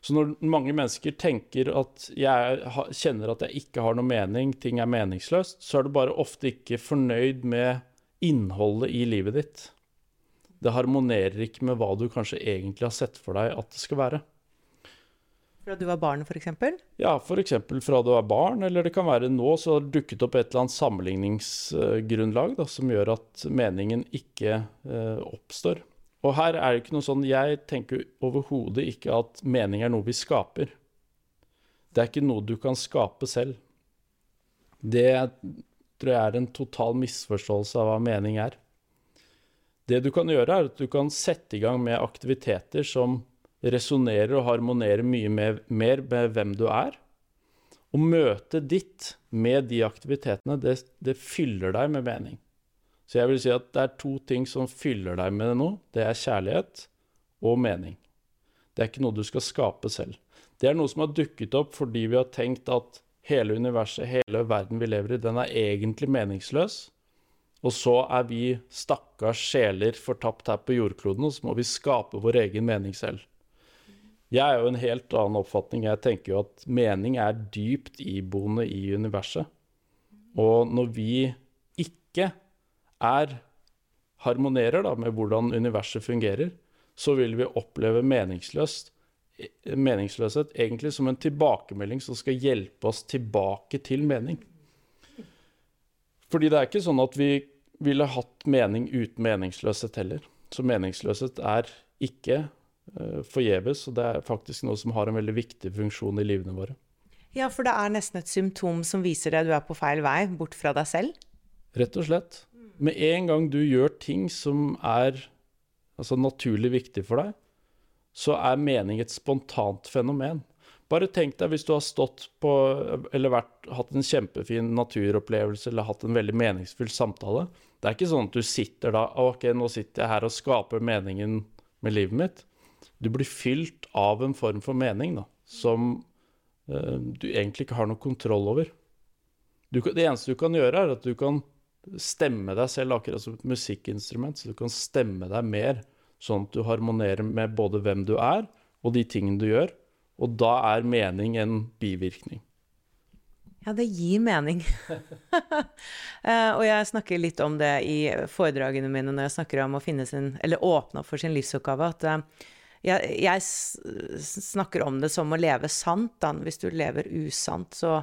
Så når mange mennesker tenker at jeg kjenner at jeg ikke har noe mening, ting er meningsløst, så er du bare ofte ikke fornøyd med innholdet i livet ditt. Det harmonerer ikke med hva du kanskje egentlig har sett for deg at det skal være. Fra du var barn, f.eks.? Ja, f.eks. fra du er barn, eller det kan være nå så har det dukket opp et eller annet sammenligningsgrunnlag da, som gjør at meningen ikke eh, oppstår. Og her er det ikke noe sånn Jeg tenker overhodet ikke at mening er noe vi skaper. Det er ikke noe du kan skape selv. Det tror jeg er en total misforståelse av hva mening er. Det du kan gjøre, er at du kan sette i gang med aktiviteter som resonnerer og harmonerer mye mer, mer med hvem du er. Og møtet ditt med de aktivitetene, det, det, fyller deg med mening. Så jeg vil si at det er to ting som fyller deg med det nå. Det er kjærlighet og mening. Det er ikke noe du skal skape selv. Det er noe som har dukket opp fordi vi har tenkt at hele universet, hele verden vi lever i, den er egentlig meningsløs. Og så er vi stakkars sjeler fortapt her på jordkloden, og så må vi skape vår egen mening selv. Jeg er jo en helt annen oppfatning. Jeg tenker jo at mening er dypt iboende i universet. Og når vi ikke er harmonerer da, med hvordan universet fungerer, så vil vi oppleve meningsløst, meningsløshet egentlig som en tilbakemelding som skal hjelpe oss tilbake til mening. Fordi det er ikke sånn at vi ville hatt mening uten meningsløshet heller. Så meningsløshet er ikke uh, forgjeves. Og det er faktisk noe som har en veldig viktig funksjon i livene våre. Ja, for det er nesten et symptom som viser deg du er på feil vei, bort fra deg selv? Rett og slett. Med en gang du gjør ting som er altså, naturlig viktig for deg, så er mening et spontant fenomen. Bare tenk deg hvis du har stått på eller vært, hatt en kjempefin naturopplevelse eller hatt en veldig meningsfull samtale. Det er ikke sånn at du sitter da OK, nå sitter jeg her og skaper meningen med livet mitt. Du blir fylt av en form for mening da, som eh, du egentlig ikke har noe kontroll over. Du, det eneste du kan gjøre, er at du kan stemme deg selv akkurat som et musikkinstrument. Så du kan stemme deg mer, sånn at du harmonerer med både hvem du er, og de tingene du gjør. Og da er mening en bivirkning. Ja, det gir mening. uh, og jeg snakker litt om det i foredragene mine når jeg snakker om å finne sin, eller åpne opp for sin livsoppgave. at uh, jeg, jeg, snakker om det som å leve sant. Da. Hvis du lever usant, så,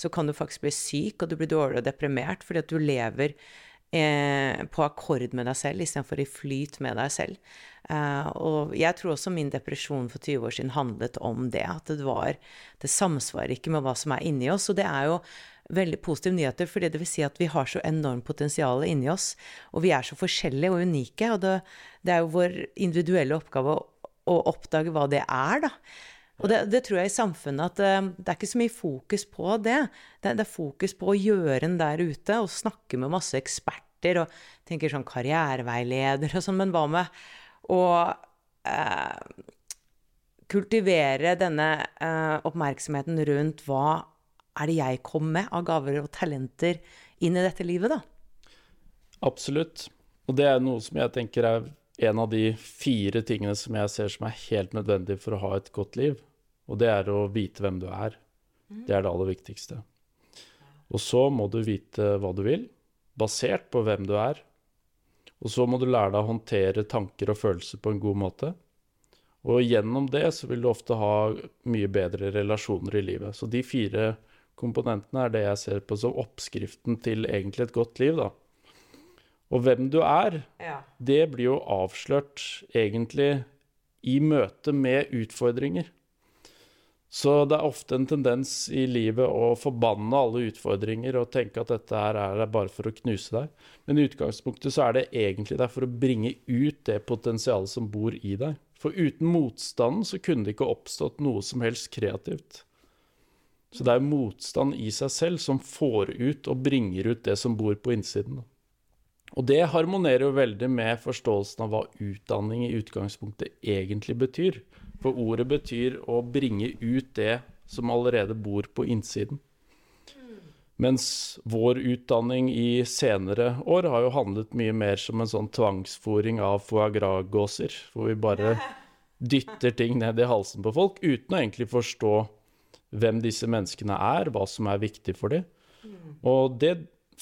så, kan du faktisk bli syk, og du blir dårlig og deprimert fordi at du lever eh, på akkord med deg selv istedenfor i flyt med deg selv. Eh, og jeg tror også min depresjon for 20 år siden handlet om det. At det var Det samsvarer ikke med hva som er inni oss. Og det er jo veldig positive nyheter, fordi det vil si at vi har så enormt potensial inni oss. Og vi er så forskjellige og unike. Og det, det er jo vår individuelle oppgave å å oppdage hva det er, da. Og det, det, tror jeg i samfunnet at uh, det er ikke så mye fokus på det. det. det. er fokus på å gjøre en der ute og snakke med masse eksperter og tenker sånn karriereveileder og sånn, men hva med å uh, kultivere denne uh, oppmerksomheten rundt hva er det jeg kom med av gaver og talenter inn i dette livet, da? Absolutt. Og det er noe som jeg tenker er en av de fire tingene som jeg ser som er helt nødvendig for å ha et godt liv. Og det er å vite hvem du er. Det er det aller viktigste. Og så må du vite hva du vil, basert på hvem du er. Og så må du lære deg å håndtere tanker og følelser på en god måte. Og gjennom det så vil du ofte ha mye bedre relasjoner i livet. Så de fire komponentene er det jeg ser på som oppskriften til egentlig et godt liv, da. Og hvem du er, Ja. det blir jo avslørt egentlig i møte med utfordringer. Så det er ofte en tendens i livet å forbanne alle utfordringer og tenke at dette her er bare for å knuse deg. Men i utgangspunktet så er det egentlig der for å bringe ut det potensialet som bor i deg. For uten motstanden så kunne det ikke oppstått noe som helst kreativt. Så det er motstand i seg selv som får ut og bringer ut det som bor på innsiden. Og det harmonerer jo veldig med forståelsen av hva utdanning i utgangspunktet egentlig betyr. For ordet betyr å bringe ut det som allerede bor på innsiden. Mens vår utdanning i senere år har jo handlet mye mer som en sånn tvangsfòring av foie gras-gåser, hvor vi bare dytter ting ned i halsen på folk uten å egentlig forstå hvem disse menneskene er, hva som er viktig for dem. Og det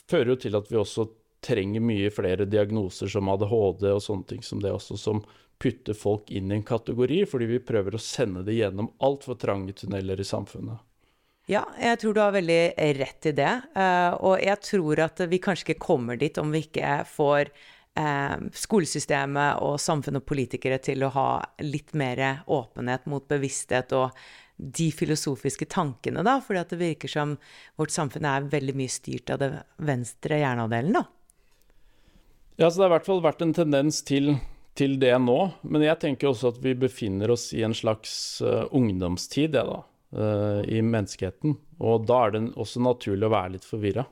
fører jo til at vi også trenger mye flere diagnoser som ADHD og sånne ting som det også, som putter folk inn i en kategori, fordi vi prøver å sende det gjennom altfor trange tunneler i samfunnet. Ja, jeg tror du har veldig rett i det. eh, og jeg tror at vi kanskje ikke kommer dit om vi ikke får eh, skolesystemet og samfunn og politikere til å ha litt mer åpenhet mot bevissthet og de filosofiske tankene, da. At det virker som vårt samfunn er veldig mye styrt av det venstre hjerneavdelen, da. Ja, så det har i hvert fall vært en tendens til, til det nå. Men jeg tenker også at vi befinner oss i en slags uh, ungdomstid, ja, da, uh, i menneskeheten. Og da er det også naturlig å være litt forvirra.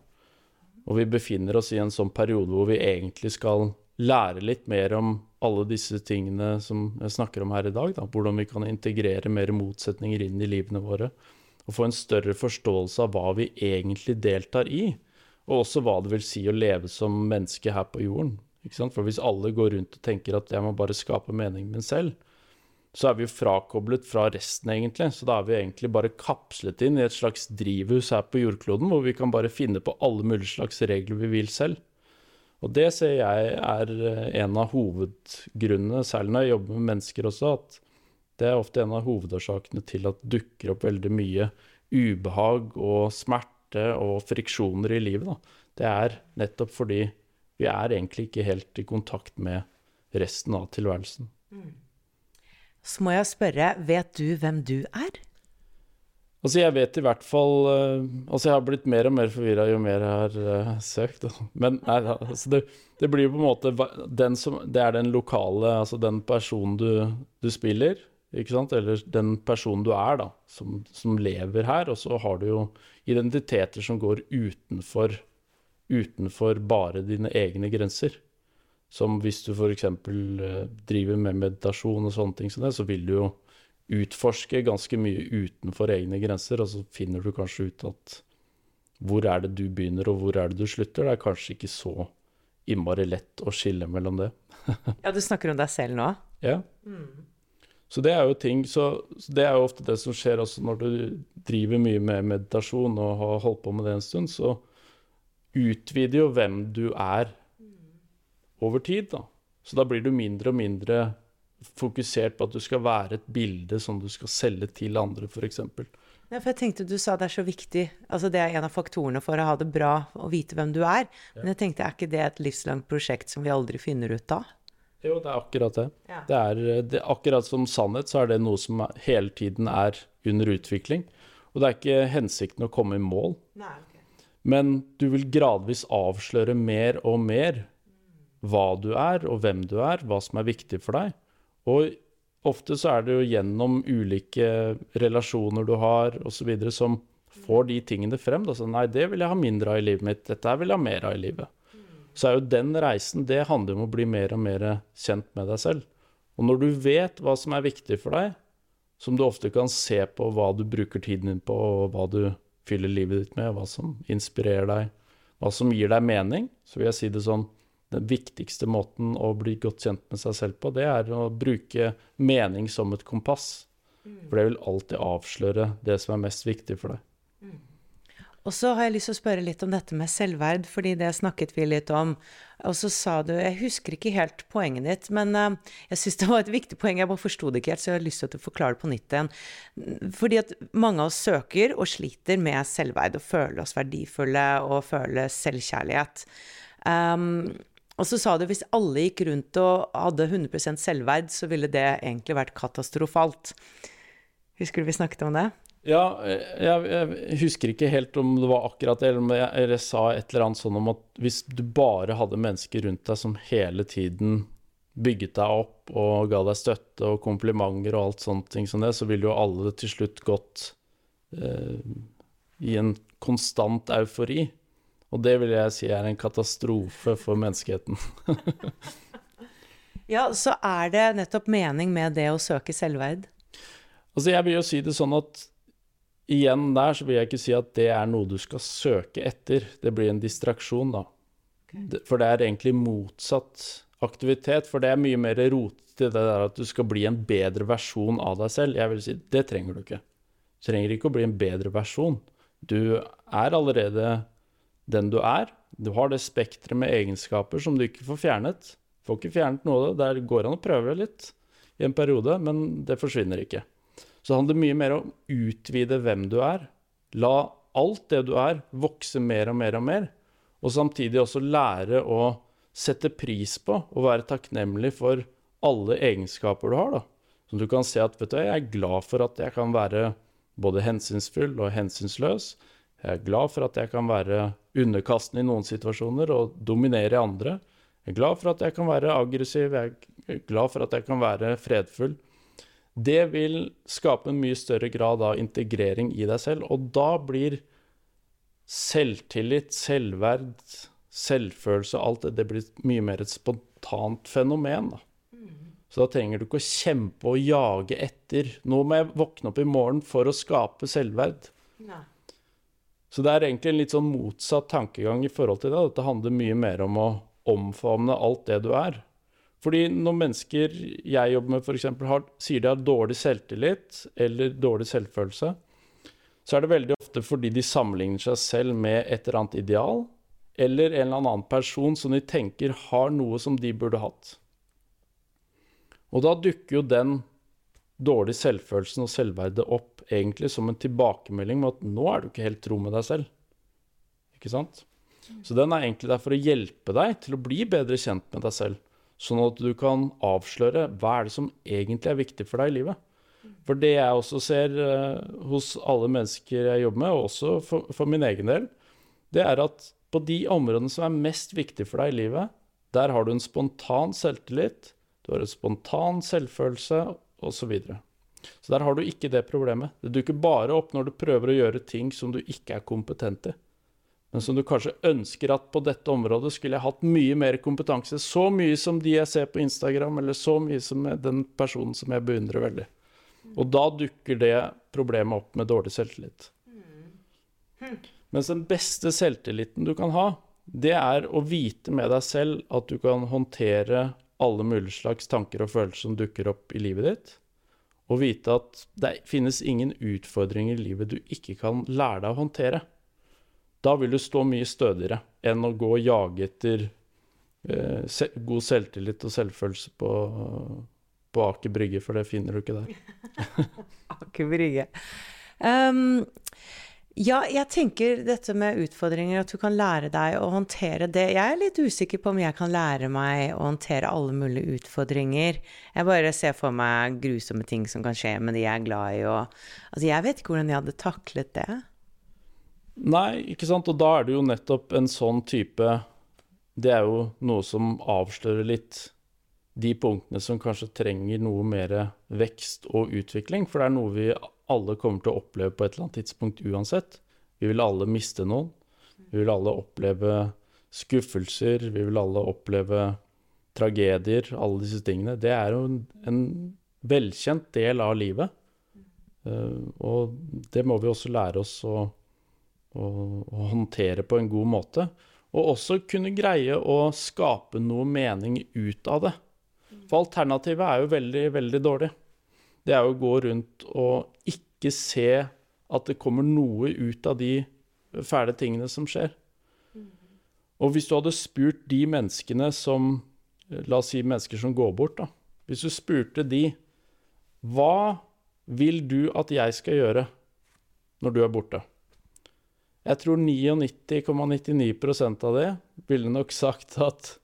Og vi befinner oss i en sånn periode hvor vi egentlig skal lære litt mer om alle disse tingene som jeg snakker om her i dag. Da. Hvordan vi kan integrere mer motsetninger inn i livene våre. Og få en større forståelse av hva vi egentlig deltar i. Og også hva det vil si å leve som menneske her på jorden. For hvis alle går rundt og tenker at jeg må bare skape meningen min selv, så er vi jo frakoblet fra resten, egentlig. Så da er vi egentlig bare kapslet inn i et slags drivhus her på jordkloden, hvor vi kan bare finne på alle mulige slags regler vi vil selv. Og det ser jeg er en av hovedgrunnene, særlig når jeg jobber med mennesker også, at det er ofte en av hovedårsakene til at dukker opp veldig mye ubehag og smerte og friksjoner i livet. Da. Det er nettopp fordi vi er egentlig ikke helt i kontakt med resten av tilværelsen. Så må jeg spørre, vet du hvem du er? Altså, jeg vet i hvert fall uh, Altså, jeg har blitt mer og mer forvirra jo mer jeg har uh, søkt. Men nei, altså, det, det, blir jo på en måte den som Det er den lokale Altså den personen du, du spiller, ikke sant? Eller den personen du er, da, som, som, lever her. Og så har du jo identiteter som går utenfor, utenfor bare dine egne grenser. Som hvis du f.eks. Uh, driver med meditasjon og sånne ting så vil du jo utforske ganske mye utenfor egne grenser, og så finner du kanskje ut at hvor er det du begynner, og hvor er det du slutter? Det er kanskje ikke så innmari lett å skille mellom det. ja, du snakker om deg selv nå? Ja. Mm. Så det er jo ting så, så, det er jo ofte det som skjer også når du driver mye med meditasjon og har holdt på med det en stund, så utvider jo hvem du er over tid, da. Så da blir du mindre og mindre fokusert på at du skal være et bilde som du skal selge til andre, f.eks. Ja, for jeg tenkte du sa det er så viktig. Altså det er en av faktorene for å ha det bra og vite hvem du er. Ja. Men jeg tenkte, er ikke det et livslangt prosjekt som vi aldri finner ut av? Jo, det er akkurat det. Ja. det, er, det akkurat som sannhet, så er det noe som hele tiden er under utvikling. Og det er ikke hensikten å komme i mål. Nei, okay. Men du vil gradvis avsløre mer og mer hva du er, og hvem du er, hva som er viktig for deg. Og ofte så er det jo gjennom ulike relasjoner du har osv. som får de tingene frem. Da. Så nei, det vil jeg ha mindre av i livet mitt, dette vil jeg ha mer av i livet. Så er jo den reisen, det handler om å bli mer og mer kjent med deg selv. Og når du vet hva som er viktig for deg, som du ofte kan se på hva du bruker tiden din på, og hva du fyller livet ditt med, hva som inspirerer deg, hva som gir deg mening, så vil jeg si det sånn den viktigste måten å bli godt kjent med seg selv på, det er å bruke mening som et kompass. For det vil alltid avsløre det som er mest viktig for deg. Og så har jeg lyst til å spørre litt om dette med selvverd, fordi det snakket vi litt om. Og så sa du Jeg husker ikke helt poenget ditt, men uh, jeg syns det var et viktig poeng. Jeg bare forsto det ikke helt, så jeg har lyst til at du forklarer det på nytt igjen. Fordi at mange av oss søker og sliter med selvverd og føler oss verdifulle og føler selvkjærlighet. Um, og så sa du hvis alle gikk rundt og hadde 100% selvverd, så ville det egentlig vært katastrofalt. Husker du vi snakket om det? Ja, jeg, jeg, husker ikke helt om det var akkurat det, eller om jeg, jeg, sa et eller annet sånn om at hvis du bare hadde mennesker rundt deg som hele tiden bygget deg opp og ga deg støtte og komplimenter og alt sånt ting som det, så ville jo alle til slutt gått eh, i en konstant eufori. Og det vil jeg si er en katastrofe for menneskeheten. ja, så er det nettopp mening med det å søke selvverd? Altså, jeg vil jo si det sånn at igjen der så vil jeg ikke si at det er noe du skal søke etter. Det blir en distraksjon, da. Okay. For det er egentlig motsatt aktivitet. For det er mye mer rotete det der at du skal bli en bedre versjon av deg selv. Jeg vil si det trenger du ikke. Du trenger ikke å bli en bedre versjon. Du er allerede den du er. Du har det spekteret med egenskaper som du ikke får fjernet. Får ikke fjernet noe av det. Der går an å prøve litt i en periode, men det forsvinner ikke. Så det handler mye mer om å utvide hvem du er. La alt det du er, vokse mer og mer og mer. Og samtidig også lære å sette pris på og være takknemlig for alle egenskaper du har. da. Så du kan se at vet du, jeg er glad for at jeg kan være både hensynsfull og hensynsløs. Jeg er glad for at jeg kan være underkastende i noen situasjoner og dominere i andre. Jeg er glad for at jeg kan være aggressiv, jeg er glad for at jeg kan være fredfull. Det vil skape en mye større grad av integrering i deg selv, og da blir selvtillit, selvverd, selvfølelse, alt det, det blir mye mer et spontant fenomen. Da. Så da trenger du ikke å kjempe og jage etter. Nå må jeg våkne opp i morgen for å skape selvverd. Nei. Så det er egentlig en litt sånn motsatt tankegang i forhold til det. Dette handler mye mer om å omfavne alt det du er. Fordi når mennesker jeg jobber med f.eks. sier de har dårlig selvtillit eller dårlig selvfølelse, så er det veldig ofte fordi de sammenligner seg selv med et eller annet ideal, eller en eller annen person som de tenker har noe som de burde hatt. Og da dukker jo den dårlige selvfølelsen og selvverdet opp egentlig som en tilbakemelding med at nå er du ikke helt tro med deg selv. Ikke sant? Så den er egentlig der for å hjelpe deg til å bli bedre kjent med deg selv. Sånn at du kan avsløre hva er det som egentlig er viktig for deg i livet. For det jeg også ser uh, hos alle mennesker jeg jobber med, og også for, for, min egen del, det er at på de områdene som er mest viktige for deg i livet, der har du en spontan selvtillit, du har en spontan selvfølelse osv. Så, videre. så der har du ikke det problemet. Det dukker bare opp når du prøver å gjøre ting som du ikke er kompetent i men som du kanskje ønsker at på dette området skulle jeg hatt mye mer kompetanse. Så mye som de jeg ser på Instagram, eller så mye som den personen som jeg beundrer veldig. Og da dukker det problemet opp med dårlig selvtillit. Mens den beste selvtilliten du kan ha, det er å vite med deg selv at du kan håndtere alle mulige slags tanker og følelser som dukker opp i livet ditt. Og vite at det finnes ingen utfordringer i livet du ikke kan lære deg å håndtere. Da vil du stå mye stødigere enn å gå og jage etter eh, god selvtillit og selvfølelse på, på Aker Brygge, for det finner du ikke der. Aker Brygge. Um, ja, jeg tenker dette med utfordringer, at du kan lære deg å håndtere det. Jeg er litt usikker på om jeg kan lære meg å håndtere alle mulige utfordringer. Jeg bare ser for meg grusomme ting som kan skje med de jeg er glad i, og Altså, jeg vet ikke hvordan jeg hadde taklet det. Nei, ikke sant. Og da er det jo nettopp en sånn type Det er jo noe som avslører litt de punktene som kanskje trenger noe mer vekst og utvikling. For det er noe vi alle kommer til å oppleve på et eller annet tidspunkt uansett. Vi vil alle miste noen. Vi vil alle oppleve skuffelser. Vi vil alle oppleve tragedier. Alle disse tingene. Det er jo en, en velkjent del av livet. Uh, og det må vi også lære oss å å, håndtere på en god måte. Og også kunne greie å skape noe mening ut av det. For alternativet er jo veldig, veldig dårlig. Det er jo å gå rundt og ikke se at det kommer noe ut av de fæle tingene som skjer. Og hvis du hadde spurt de menneskene som La oss si mennesker som går bort, da. Hvis du spurte de Hva vil du at jeg skal gjøre når du er borte? Jeg tror 99,99% av det ville nok sagt at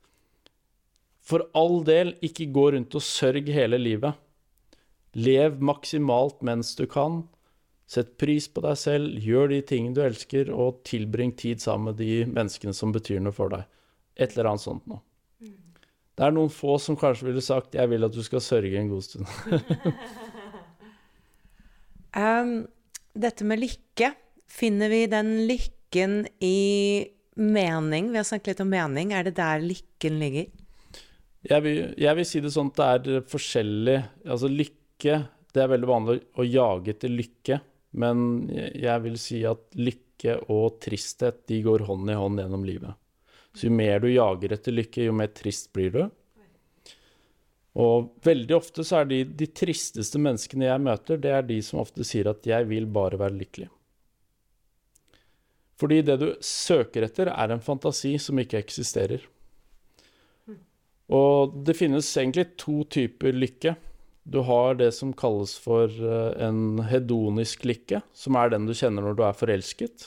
for all del, ikke gå rundt og sørg hele livet. Lev maksimalt mens du kan. Sett pris på deg selv, gjør de tingene du elsker, og tilbring tid sammen med de menneskene som betyr noe for deg. Et eller annet sånt noe. Det er noen få som kanskje ville sagt 'jeg vil at du skal sørge en god stund'. um, dette med lykke, finner vi den lykken i mening? Vi har snakket litt om mening. Er det der lykken ligger? Jeg vil, jeg vil si det sånn at det er forskjellig Altså lykke Det er veldig vanlig å jage etter lykke, men jeg vil si at lykke og tristhet de går hånd i hånd gjennom livet. Så jo mer du jager etter lykke, jo mer trist blir du. Og veldig ofte så er de, de tristeste menneskene jeg møter, det er de som ofte sier at 'jeg vil bare være lykkelig'. Fordi det du søker etter, er en fantasi som ikke eksisterer. Og det finnes egentlig to typer lykke. Du har det som kalles for eh, en hedonisk lykke, som er den du kjenner når du er forelsket.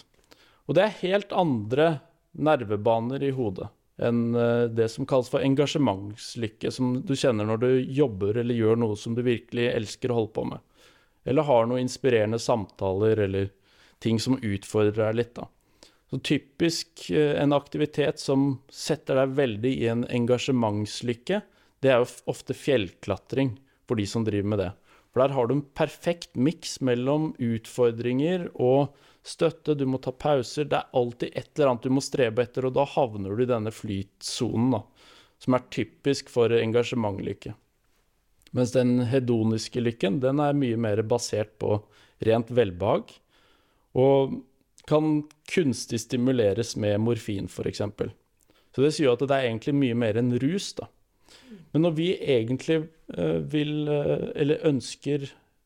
Og det er helt andre nervebaner i hodet enn eh, det som kalles for engasjementslykke, som du kjenner når du jobber eller gjør noe som du virkelig elsker å holde på med. Eller har noen inspirerende samtaler eller ting som utfordrer deg litt. da. Så typisk eh, en aktivitet som setter deg veldig i en engasjementslykke, det er jo ofte fjellklatring for de som driver med det. For der har du en perfekt miks mellom utfordringer og støtte, du må ta pauser. Det er alltid et eller annet du må strebe etter, og da havner du i denne flytsonen, da, som er typisk for engasjementlykke. Mens den hedoniske lykken, den er mye mer basert på rent velbehag, og kan kunstig stimuleres med morfin, f.eks. Så det sier jo at det er egentlig mye mer enn rus, da. Men når vi egentlig uh, vil, uh, eller ønsker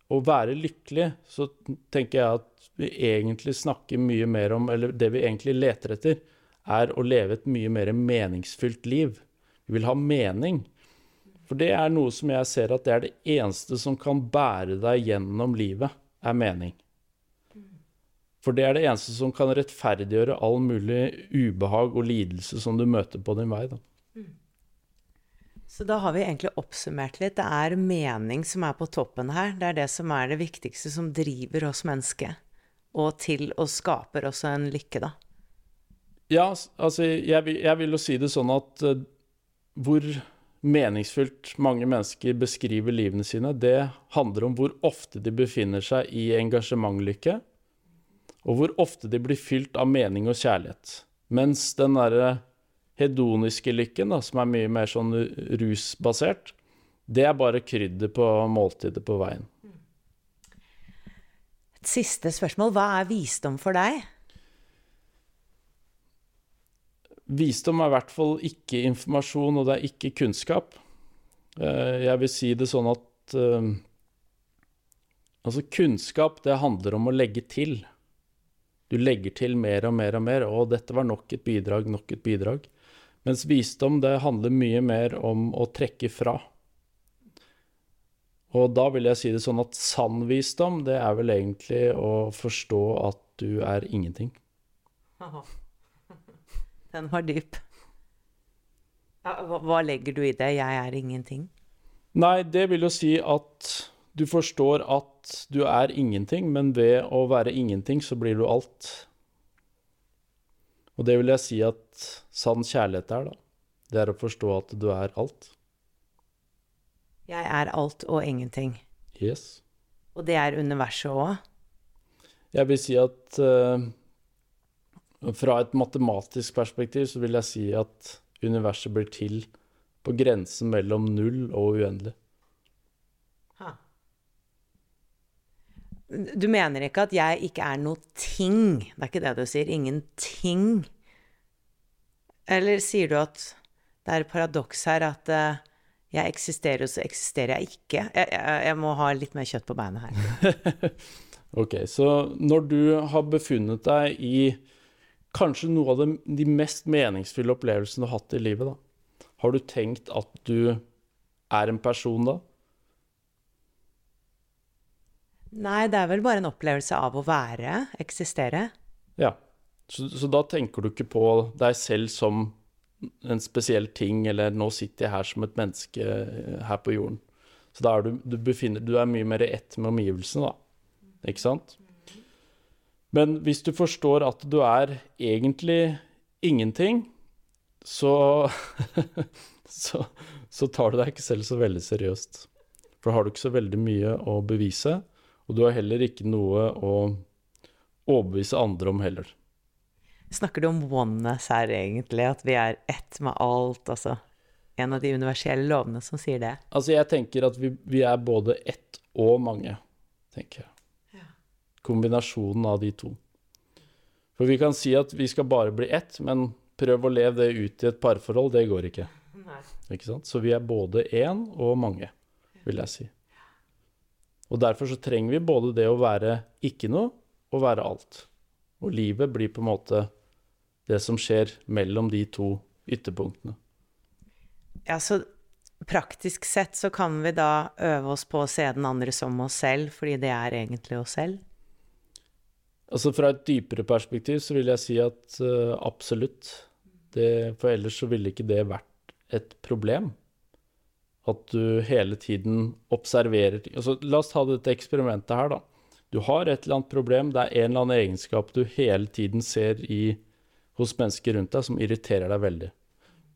å være lykkelig, så tenker jeg at vi egentlig snakker mye mer om, eller det vi egentlig leter etter, er å leve et mye mer meningsfylt liv. Vi vil ha mening. For det er noe som jeg ser at det er det eneste som kan bære deg gjennom livet, er mening. For det er det eneste som kan rettferdiggjøre all mulig ubehag og lidelse som du møter på din vei. Da. Så da har vi egentlig oppsummert litt. Det er mening som er på toppen her. Det er det som er det viktigste som driver oss mennesker og til å skape også en lykke, da? Ja, altså jeg, jeg vil jo si det sånn at uh, hvor meningsfylt mange mennesker beskriver livene sine, det handler om hvor ofte de befinner seg i engasjementlykke, og hvor ofte de blir fylt av mening og kjærlighet. Mens den derre hedoniske lykken, da, som er mye mer sånn rusbasert, det er bare krydder på måltidet på veien. Et siste spørsmål. Hva er visdom for deg? Visdom er i hvert fall ikke informasjon, og det er ikke kunnskap. Eh, jeg vil si det sånn at uh, Altså, kunnskap, det handler om å legge til. Du legger til mer og mer og mer, og dette var nok et bidrag, nok et bidrag. Mens visdom, det handler mye mer om å trekke fra. Og da vil jeg si det sånn at sann visdom, det er vel egentlig å forstå at du er ingenting. Den var dyp. Hva legger du i det? 'Jeg er ingenting'? Nei, det vil jo si at du forstår at du er ingenting, men ved å være ingenting, så blir du alt. Og det vil jeg si at sann kjærlighet er, da. Det er å forstå at du er alt. Jeg er alt og ingenting. Yes. Og det er universet òg? Jeg vil si at uh, fra et matematisk perspektiv så vil jeg si at universet blir til på grensen mellom null og uendelig. Du mener ikke at jeg ikke er noe ting? Det er ikke det du sier? Ingenting? Eller sier du at det er et paradoks her at uh, jeg eksisterer, og så eksisterer jeg ikke. Jeg, jeg, jeg må ha litt mer kjøtt på beinet her. ok, så når du har befunnet deg i kanskje noe av de, de mest meningsfulle opplevelsene du har hatt i livet, da. Har du tenkt at du er en person da? Nei, det er vel bare en opplevelse av å være, eksistere. Ja. Så, så, da tenker du ikke på deg selv som en spesiell ting, eller 'nå sitter jeg her som et menneske eh, her på jorden'. Så da er du, du, befinner, du er mye mer i ett med omgivelsene, da. Ikke sant? Men hvis du forstår at du er egentlig ingenting, så, så, så tar du deg ikke selv så veldig seriøst. For da har du ikke så veldig mye å bevise, og du har heller ikke noe å overbevise andre om heller. Snakker du om oneness her, egentlig? At vi er ett med alt? Altså en av de universelle lovene som sier det? Altså, jeg tenker at vi, vi er både ett og mange, tenker jeg. Ja. Kombinasjonen av de to. For vi kan si at vi skal bare bli ett, men prøv å leve det ut i et parforhold, det går ikke. Nei. Ikke sant? Så vi er både én og mange, vil jeg si. Og derfor så trenger vi både det å være ikke noe og være alt. Og livet blir på en måte det som skjer mellom de to ytterpunktene. Ja, så praktisk sett så kan vi da øve oss på å se den andre som oss selv, fordi det er egentlig oss selv? Altså fra et dypere perspektiv så vil jeg si at uh, absolutt. Det, for ellers så ville ikke det vært et problem. At du hele tiden observerer altså, La oss ta dette eksperimentet her, da. Du har et eller annet problem, det er en eller annen egenskap du hele tiden ser i hos mennesker rundt deg som irriterer deg veldig.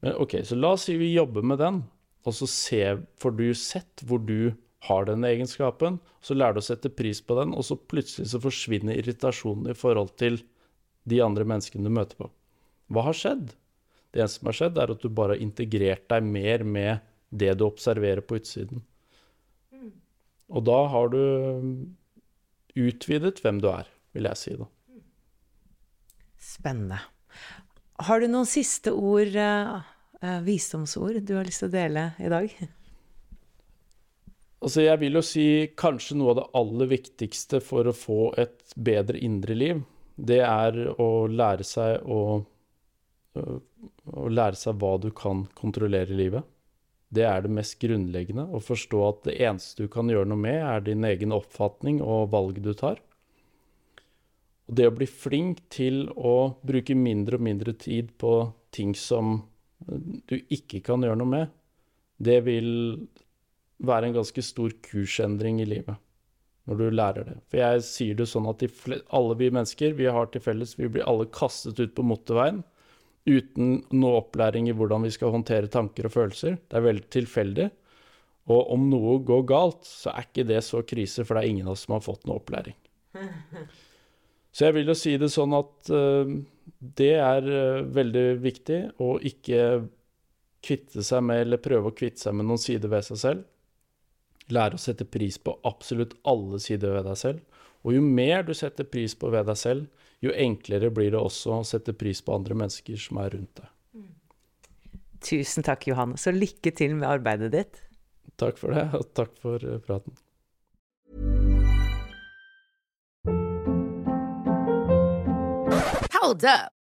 Men OK, så la oss si vi jobber med den, og så se, får du sett hvor du har den egenskapen. Så lærer du å sette pris på den, og så plutselig så forsvinner irritasjonen i forhold til de andre menneskene du møter på. Hva har skjedd? Det eneste som har skjedd, er at du bare har integrert deg mer med det du observerer på utsiden. Og da har du utvidet hvem du er, vil jeg si da. Spennende. Har du noen siste ord, uh, visdomsord, du har lyst til å dele i dag? Altså, jeg vil jo si kanskje noe av det aller viktigste for å få et bedre indre liv, det er å lære seg å, å lære seg hva du kan kontrollere i livet. Det er det mest grunnleggende. Å forstå at det eneste du kan gjøre noe med, er din egen oppfatning og valg du tar. Og det å bli flink til å bruke mindre og mindre tid på ting som du ikke kan gjøre noe med, det vil være en ganske stor kursendring i livet når du lærer det. For jeg sier det sånn at alle vi mennesker vi har til felles, vi blir alle kastet ut på motorveien uten noe opplæring i hvordan vi skal håndtere tanker og følelser. Det er veldig tilfeldig. Og om noe går galt, så er ikke det så krise, for det er ingen av oss som har fått noe opplæring. Så jeg vil jo si det sånn at uh, det er uh, veldig viktig å ikke kvitte seg med, eller prøve å kvitte seg med noen sider ved seg selv. Lære å sette pris på absolutt alle sider ved deg selv. Og jo mer du setter pris på ved deg selv, jo enklere blir det også å sette pris på andre mennesker som er rundt deg. Tusen takk, Johanne. Så lykke til med arbeidet ditt. Takk for det, og takk for eh, praten. Hold up.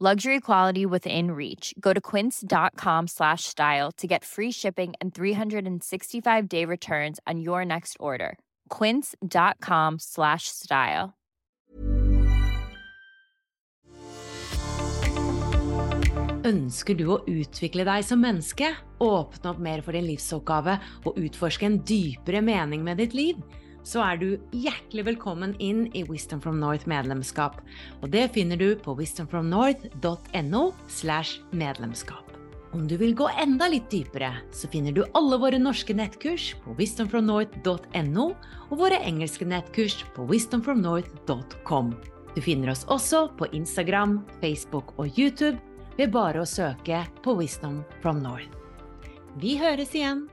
Luxury quality within reach. Go to quince.com slash style to get free shipping and 365 day returns on your next order. Quince.com slash style. Ønsker du å utvikle deg som menneske, åpne opp mer for din livsoppgave og utforske en dypere mening med ditt liv? Så er du hjertelig velkommen inn i Wisdom from North medlemskap. Og det finner du på wisdomfromnorth.no slash medlemskap. Om du vil gå enda litt dypere, så finner du alle våre norske nettkurs på wisdomfromnorth.no og våre engelske nettkurs på wisdomfromnorth.com. Du finner oss også på Instagram, Facebook og YouTube ved bare å søke på Wisdom from North. Vi høres igjen!